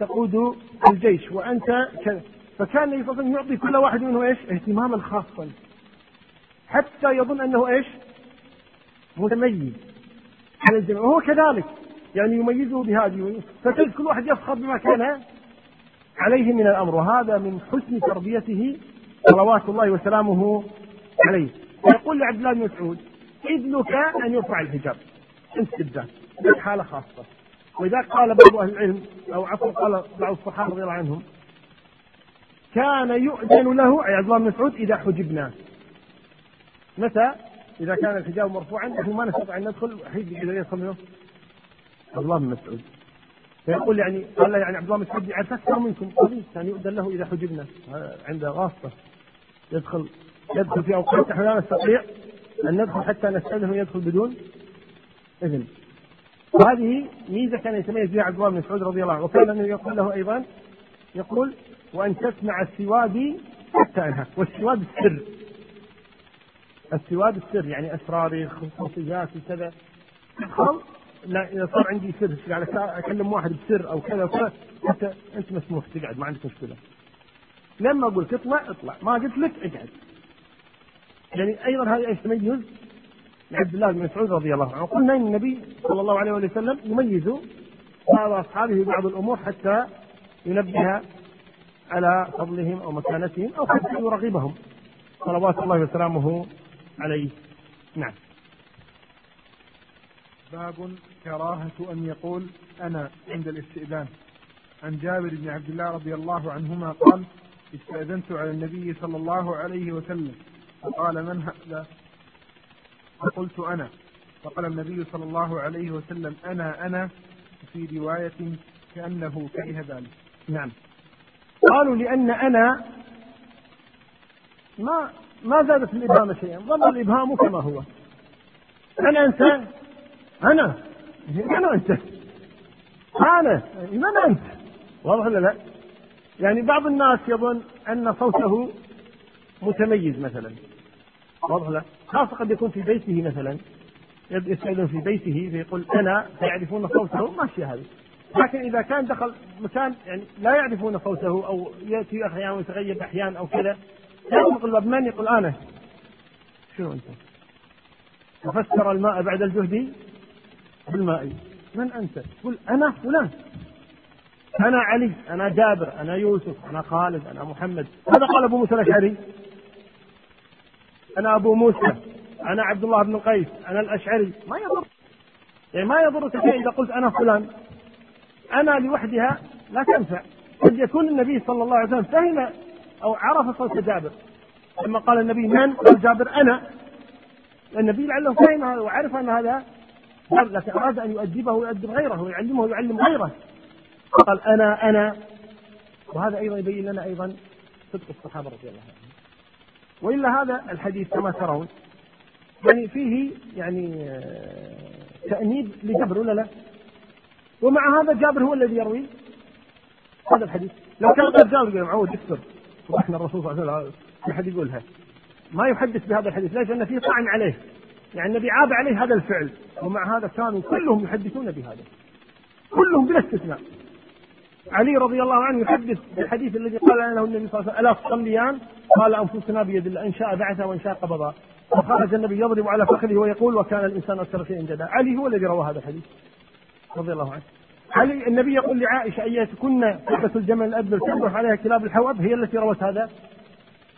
تقود الجيش. وأنت كذا فكان النبي يعطي كل واحد منه إيش؟ اهتماما خاصا. حتى يظن أنه إيش؟ متميز. على الجميع. وهو كذلك. يعني يميزه بهذه. فتجد كل واحد يفخر بما كان. عليه من الأمر وهذا من حسن تربيته صلوات الله وسلامه عليه. يقول لعبد الله بن مسعود إذنك أن يرفع الحجاب انت بالذات لك حالة خاصة. ولذلك قال بعض أهل العلم أو عفوا قال بعض الصحابة رضي الله عنهم كان يؤذن له عبد الله بن مسعود إذا حجبنا. متى؟ إذا كان الحجاب مرفوعا نحن ما نستطيع أن ندخل وحيد اذا يدخل منه عبد الله بن مسعود فيقول يعني قال يعني عبد الله بن مسعود يعرف أكثر منكم قليل. كان يؤذن له إذا حجبنا. عنده غاصة. يدخل يدخل في أوقات نحن لا نستطيع أن ندخل حتى نستاذن يدخل بدون إذن. وهذه ميزة كان يتميز بها عبد الله بن مسعود رضي الله عنه. وكان يقول له أيضا يقول وأن تسمع السوادي حتى أنهى والسواد السر. السواد السر يعني أسراري خصوصياتي كذا لا إذا صار عندي سر يعني أكلم واحد بسر أو كذا وكذا أنت أنت مسموح تقعد ما عندك مشكلة. لما أقول لك اطلع اطلع. ما قلت لك اقعد. يعني أيضا هذا إيش تميز؟ لعبد الله بن مسعود رضي الله عنه. قلنا إن النبي صلى الله عليه وسلم يميز بعض أصحابه بعض الأمور حتى ينبه على فضلهم أو مكانتهم أو حتى يرغبهم. صلوات الله وسلامه عليه. نعم. باب كراهة أن يقول أنا عند الاستئذان. عن جابر بن عبد الله رضي الله عنهما قال استأذنت على النبي صلى الله عليه وسلم. فقال من هذا؟ فقلت أنا. فقال النبي صلى الله عليه وسلم أنا أنا. في رواية كأنه كره ذلك. نعم. قالوا لأن أنا ما ما زادت الإبهام شيئا. ظل الإبهام كما هو. أنا أنت؟ أنا؟ أنا أنت؟ أنا؟ من أنت؟ واضح ولا لا؟ يعني بعض الناس يظن أن صوته متميز مثلا. واضح لا؟ خاصة قد يكون في بيته مثلا. يستأذن في بيته فيقول أنا؟ فيعرفون صوته؟ ماشية هذه. لكن إذا كان دخل مكان يعني لا يعرفون صوته أو يأتي أحيانا ويتغيب أحيانا أو كذا الباب. من يقول أنا؟ شنو أنت؟ وفسر الماء بعد الجهد؟ بالماء. من أنت؟ قل أنا فلان. أنا علي أنا جابر أنا يوسف أنا خالد أنا محمد. هذا قال أبو موسى الأشعري. أنا أبو موسى أنا عبد الله بن قيس أنا الأشعري. ما يضر يعني ما يضرك شيء إذا قلت أنا فلان. أنا لوحدها لا تنفع. قد يكون النبي صلى الله عليه وسلم فهم أو عرف صوت جابر. لما قال النبي من؟ قال جابر أنا. النبي لعله فهم وعرف أن هذا لكن أراد أن يؤدبه ويؤدب غيره ويعلمه ويعلم غيره. قال أنا أنا. وهذا أيضا يبين لنا أيضا صدق الصحابة رضي الله عنهم. وإلا هذا الحديث كما ترون يعني فيه يعني آه، تأنيب لجبر ولا لا؟ ومع هذا جابر هو الذي يروي هذا الحديث. لو كان غير جابر يقول معود يكسر وإحنا الرسول صلى الله عليه وسلم احد يقولها. ما يحدث بهذا الحديث ليش؟ لأن فيه طعن عليه. يعني النبي عاب عليه هذا الفعل ومع هذا كانوا كلهم يحدثون بهذا. كلهم بلا استثناء. علي رضي الله عنه يحدث بالحديث الذي قال عنه النبي صلى الله عليه وسلم ألا تصليان؟ قال أنفسنا بيد الله إن شاء بعث وإن شاء قبضا وخرج النبي يضرب على فخذه ويقول وكان الإنسان أكثر شيء جدا. علي هو الذي روى هذا الحديث. رضي الله عنه. علي النبي يقول لعائشة ايتكن صحبه الجمل الادبر تنبح عليها كلاب الحواب؟ هي التي روت هذا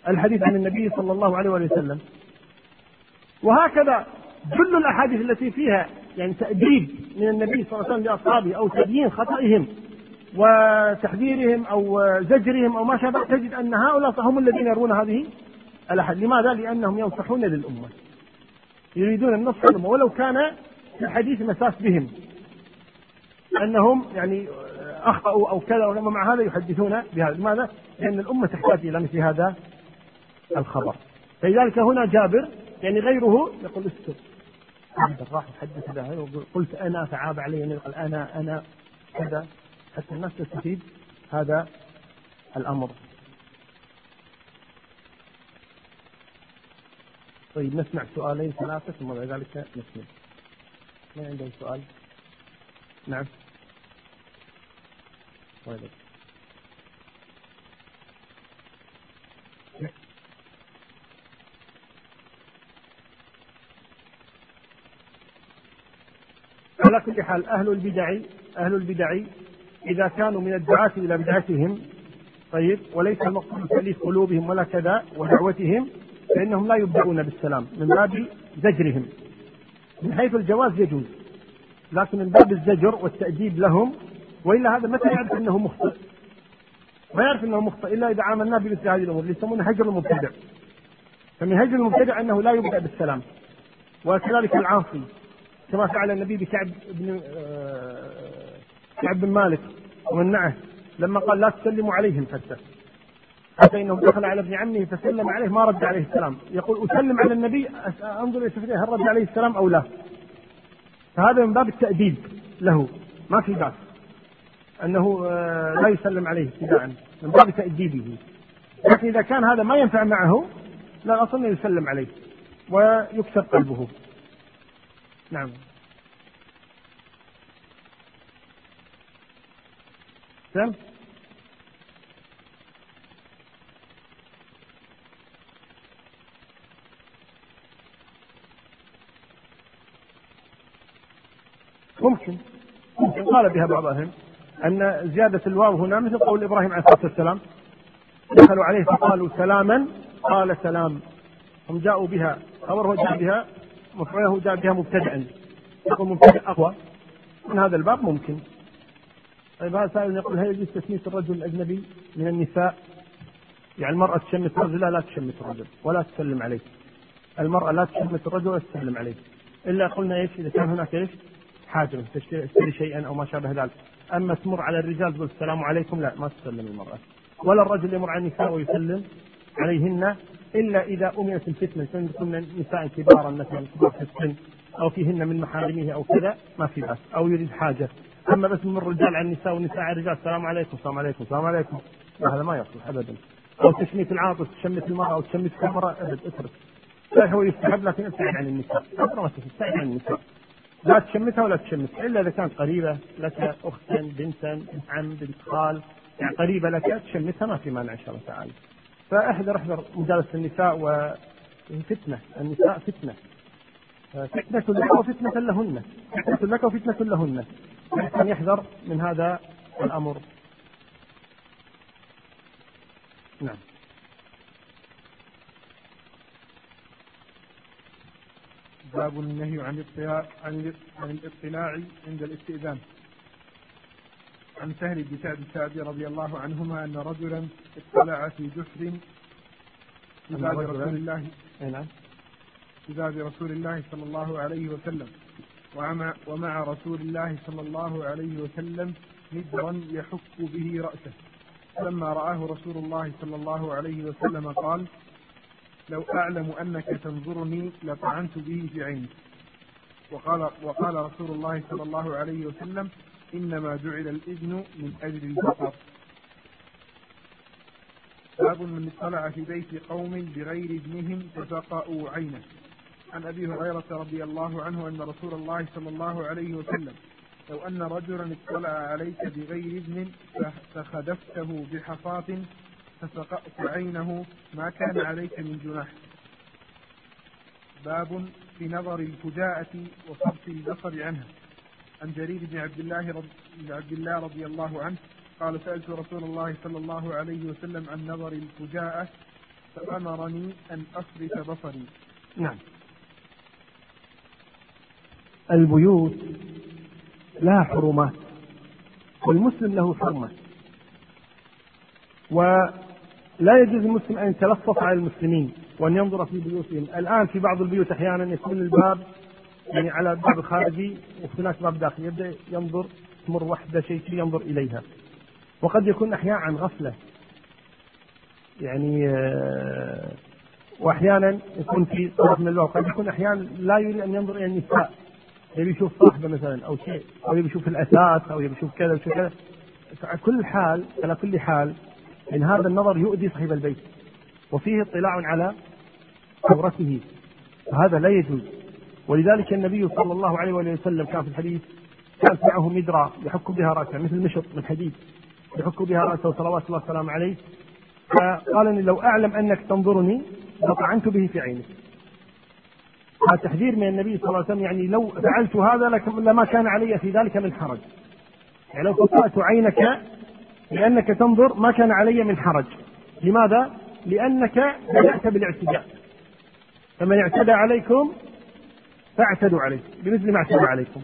الحديث عن النبي صلى الله عليه وسلم. وهكذا كل الأحاديث التي فيها يعني تأديب من النبي صلى الله عليه وسلم لأصحابه أو تبيين خطئهم وتحذيرهم أو زجرهم أو ما شابه تجد أن هؤلاء هم الذين يروون هذه الأحاديث، لماذا؟ لأنهم ينصحون للأمة. يريدون النصح للأمة ولو كان الحديث مساس بهم. أنهم يعني أخطأوا أو كذا ومع هذا يحدثون بهذا، لماذا؟ لأن الأمة تحتاج إلى مثل هذا الخبر. فلذلك هنا جابر يعني غيره يقول استر راح يحدث له قلت أنا فعاب علي ان قال أنا أنا كذا حتى الناس تستفيد هذا الأمر. طيب نسمع سؤالين ثلاثة ثم بعد ذلك نكمل. من عنده سؤال؟ نعم. طيب. على كل حال أهل البدع أهل البدع إذا كانوا من الدعاة إلى بدعتهم طيب وليس المقصود تأليف قلوبهم ولا كذا ودعوتهم فإنهم لا يبدأون بالسلام من باب زجرهم من حيث الجواز يجوز لكن من باب الزجر والتأديب لهم وإلا هذا متى يعرف أنه مخطئ. ما يعرف أنه مخطئ إلا إذا عاملناه بمثل هذه الأمور اللي يسمونه هجر المبتدع. فمن هجر المبتدع أنه لا يبدأ بالسلام وكذلك العاصي. كما فعل النبي بكعب بن آه، كعب بن مالك ومنعه لما قال لا تسلموا عليهم حتى. حتى إنه دخل على ابن عمه فسلم عليه ما رد عليه السلام. يقول أسلم على النبي أنظر إلى هل رد عليه السلام أو لا. فهذا من باب التأديب له ما في باس أنه آه، لا يسلم عليه ابتداء من باب تأديبه. لكن إذا كان هذا ما ينفع معه لا الأصل أنه يسلم عليه ويكسر قلبه. نعم. سم ممكن. ممكن. قال بها بعض أهل أن زيادة الواو هنا مثل قول إبراهيم عليه الصلاة والسلام. دخلوا عليه فقالوا سلاما. قال سلام. هم جاءوا بها. خبره جاء بها. مفعوله جاء بها مبتدأ يقول مبتدأ أقوى من هذا الباب ممكن طيب هذا سائل يقول هل يجوز تسمية الرجل الأجنبي من النساء؟ يعني المرأة تشمت رجل لا تشمت الرجل ولا تسلم عليه. المرأة لا تشمت الرجل ولا تسلم عليه. إلا قلنا إيش؟ إذا كان هناك إيش؟ حاجة تشتري شيئا أو ما شابه ذلك. أما تمر على الرجال تقول السلام عليكم لا ما تسلم المرأة. ولا الرجل يمر على النساء ويسلم عليهن إلا إذا أمنت الفتنة كن نساء كبارا مثلا كبار في السن أو فيهن من محارمه أو كذا ما في بأس أو يريد حاجة. أما بس من الرجال على النساء والنساء على الرجال السلام عليكم السلام عليكم السلام عليكم. لا هذا ما يصلح ابدا. أو تشميت العاطف تشمت المرأة أو تشمت المراه ابد اترك. لا هو يستحب لكن ابتعد عن النساء. ما تبتعد عن النساء. لا تشمتها ولا تشمتها إلا إذا كانت قريبة لك اختا بنتا بنت عم بنت خال يعني قريبة لك تشمتها ما في مانع إن شاء الله تعالى. فاحذر احذر مجالسه النساء وفتنة. النساء فتنة. فتنة لك وفتنة لهن. فتنة لك وفتنة لهن. أن يحذر من هذا الأمر. نعم. باب النهي عن الاطلاع عن عن الاطلاع عند الاستئذان. عن سهل بن سعد السعدي رضي الله عنهما أن رجلا اطلع في جسر في باب رسول الله. نعم. في باب رسول الله صلى الله عليه وسلم. ومع, ومع رسول الله صلى الله عليه وسلم مدرا يحك به رأسه. فلما رآه رسول الله صلى الله عليه وسلم قال لو أعلم أنك تنظرني لطعنت به في عينك وقال وقال رسول الله صلى الله عليه وسلم إنما جعل الإذن من أجل البصر باب من اطلع في بيت قوم بغير ابنهم فسقأوا عينه عن أبي هريرة رضي الله عنه أن رسول الله صلى الله عليه وسلم لو أن رجلا اطلع عليك بغير إذن فخدفته بحصاة فسقأت عينه ما كان عليك من جناح. باب في نظر الفجاءة وصرف البصر عنها. عن جرير بن عبد الله رضي عبد الله رضي الله عنه قال سألت رسول الله صلى الله عليه وسلم عن نظر الفجاءة فأمرني أن أصرف بصري. نعم. البيوت لها حرمات والمسلم له حرمة ولا يجوز المسلم أن يتلصص على المسلمين وأن ينظر في بيوتهم الآن في بعض البيوت أحيانا يكون الباب يعني على الباب الخارجي وهناك باب داخلي يبدأ ينظر تمر وحدة شيء ينظر إليها. وقد يكون أحيانا عن غفلة. يعني آه، وأحيانا يكون في طرف من الباب. قد يكون أحيانا لا يريد أن ينظر إلى النساء. يبي يشوف صاحبة مثلا أو شيء أو يبي يشوف الاثاث أو يبي يشوف كذا ويشوف كذا. على كل حال على كل حال ان هذا النظر يؤذي صاحب البيت. وفيه اطلاع على عورته. فهذا لا يجوز. ولذلك النبي صلى الله عليه وآله وسلم كان في الحديث كانت معه مدرة يحك بها رأسه مثل مشط من حديد يحك بها رأسه صلوات الله وسلامه عليه. فقال إني لو أعلم أنك تنظرني لطعنت به في عينك هذا تحذير من النبي صلى الله عليه وسلم يعني لو فعلت هذا لما كان علي في ذلك من حرج. يعني لو قطعت عينك لأنك تنظر ما كان علي من حرج. لماذا؟ لأنك بدأت بالاعتداء. فمن اعتدى عليكم فاعتدوا عليه بمثل ما اعتدى عليكم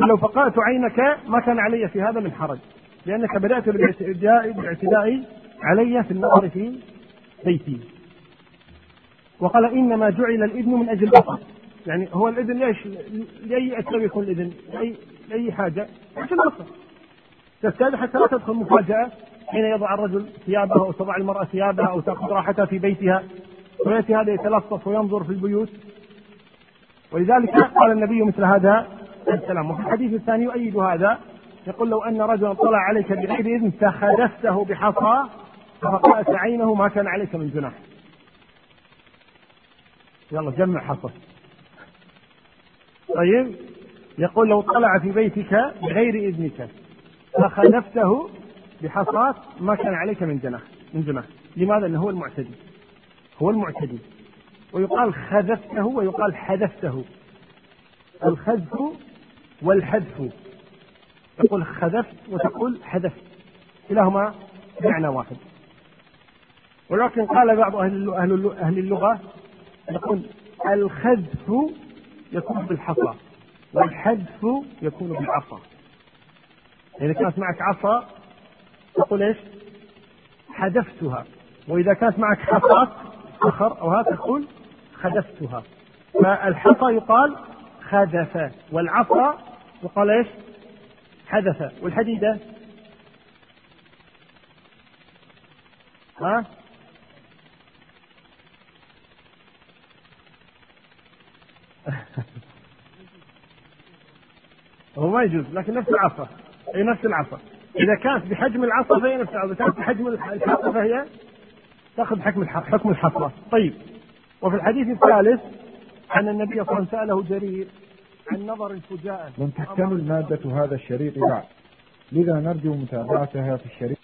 لو فقأت عينك ما كان علي في هذا من حرج لأنك بدأت بالاعتداء علي في النظر في بيتي وقال إنما جعل الإذن من أجل البصر يعني هو الإذن ليش؟ لأي أسباب يكون الإذن؟ لاي لأي حاجة؟ عشان البصر تستاذن حتى لا تدخل مفاجأة حين يضع الرجل ثيابه أو تضع المرأة ثيابها أو تأخذ راحتها في بيتها وياتي هذا يتلصص وينظر في البيوت ولذلك قال النبي مثل هذا الكلام. وفي الحديث الثاني يؤيد هذا يقول لو أن رجلا طلع عليك بغير إذن فخدفته بحصى فقأت عينه ما كان عليك من جناح. يلا جمع حصى. طيب يقول لو طلع في بيتك بغير إذنك فخلفته بحصاة ما كان عليك من جناح من جناح. لماذا؟ لأنه هو المعتدي. هو المعتدي. ويقال خذفته ويقال حذفته. الخذف والحذف. تقول خذفت وتقول حذفت. كلاهما معنى واحد. ولكن قال بعض أهل أهل اللغة يقول الخذف يكون بالحصى والحذف يكون بالعصا. إذا كانت معك عصا تقول إيش؟ حذفتها. وإذا كانت معك حصاة صخر أو هذا تقول خذفتها فالحصى يقال خذف والعصا يقال إيش؟ حذف والحديدة ها؟ هو ما يجوز لكن نفس العصا أي نفس العصا إذا كانت بحجم العصا فهي نفس العصا إذا كانت بحجم الحصى فهي تأخذ حكم حكم الحصى طيب. وفي الحديث الثالث عن النبي صلى الله عليه وسلم سأله جرير عن نظر الفجاءة لم تكتمل مادة هذا الشريط بعد. لذا نرجو متابعتها في الشريط.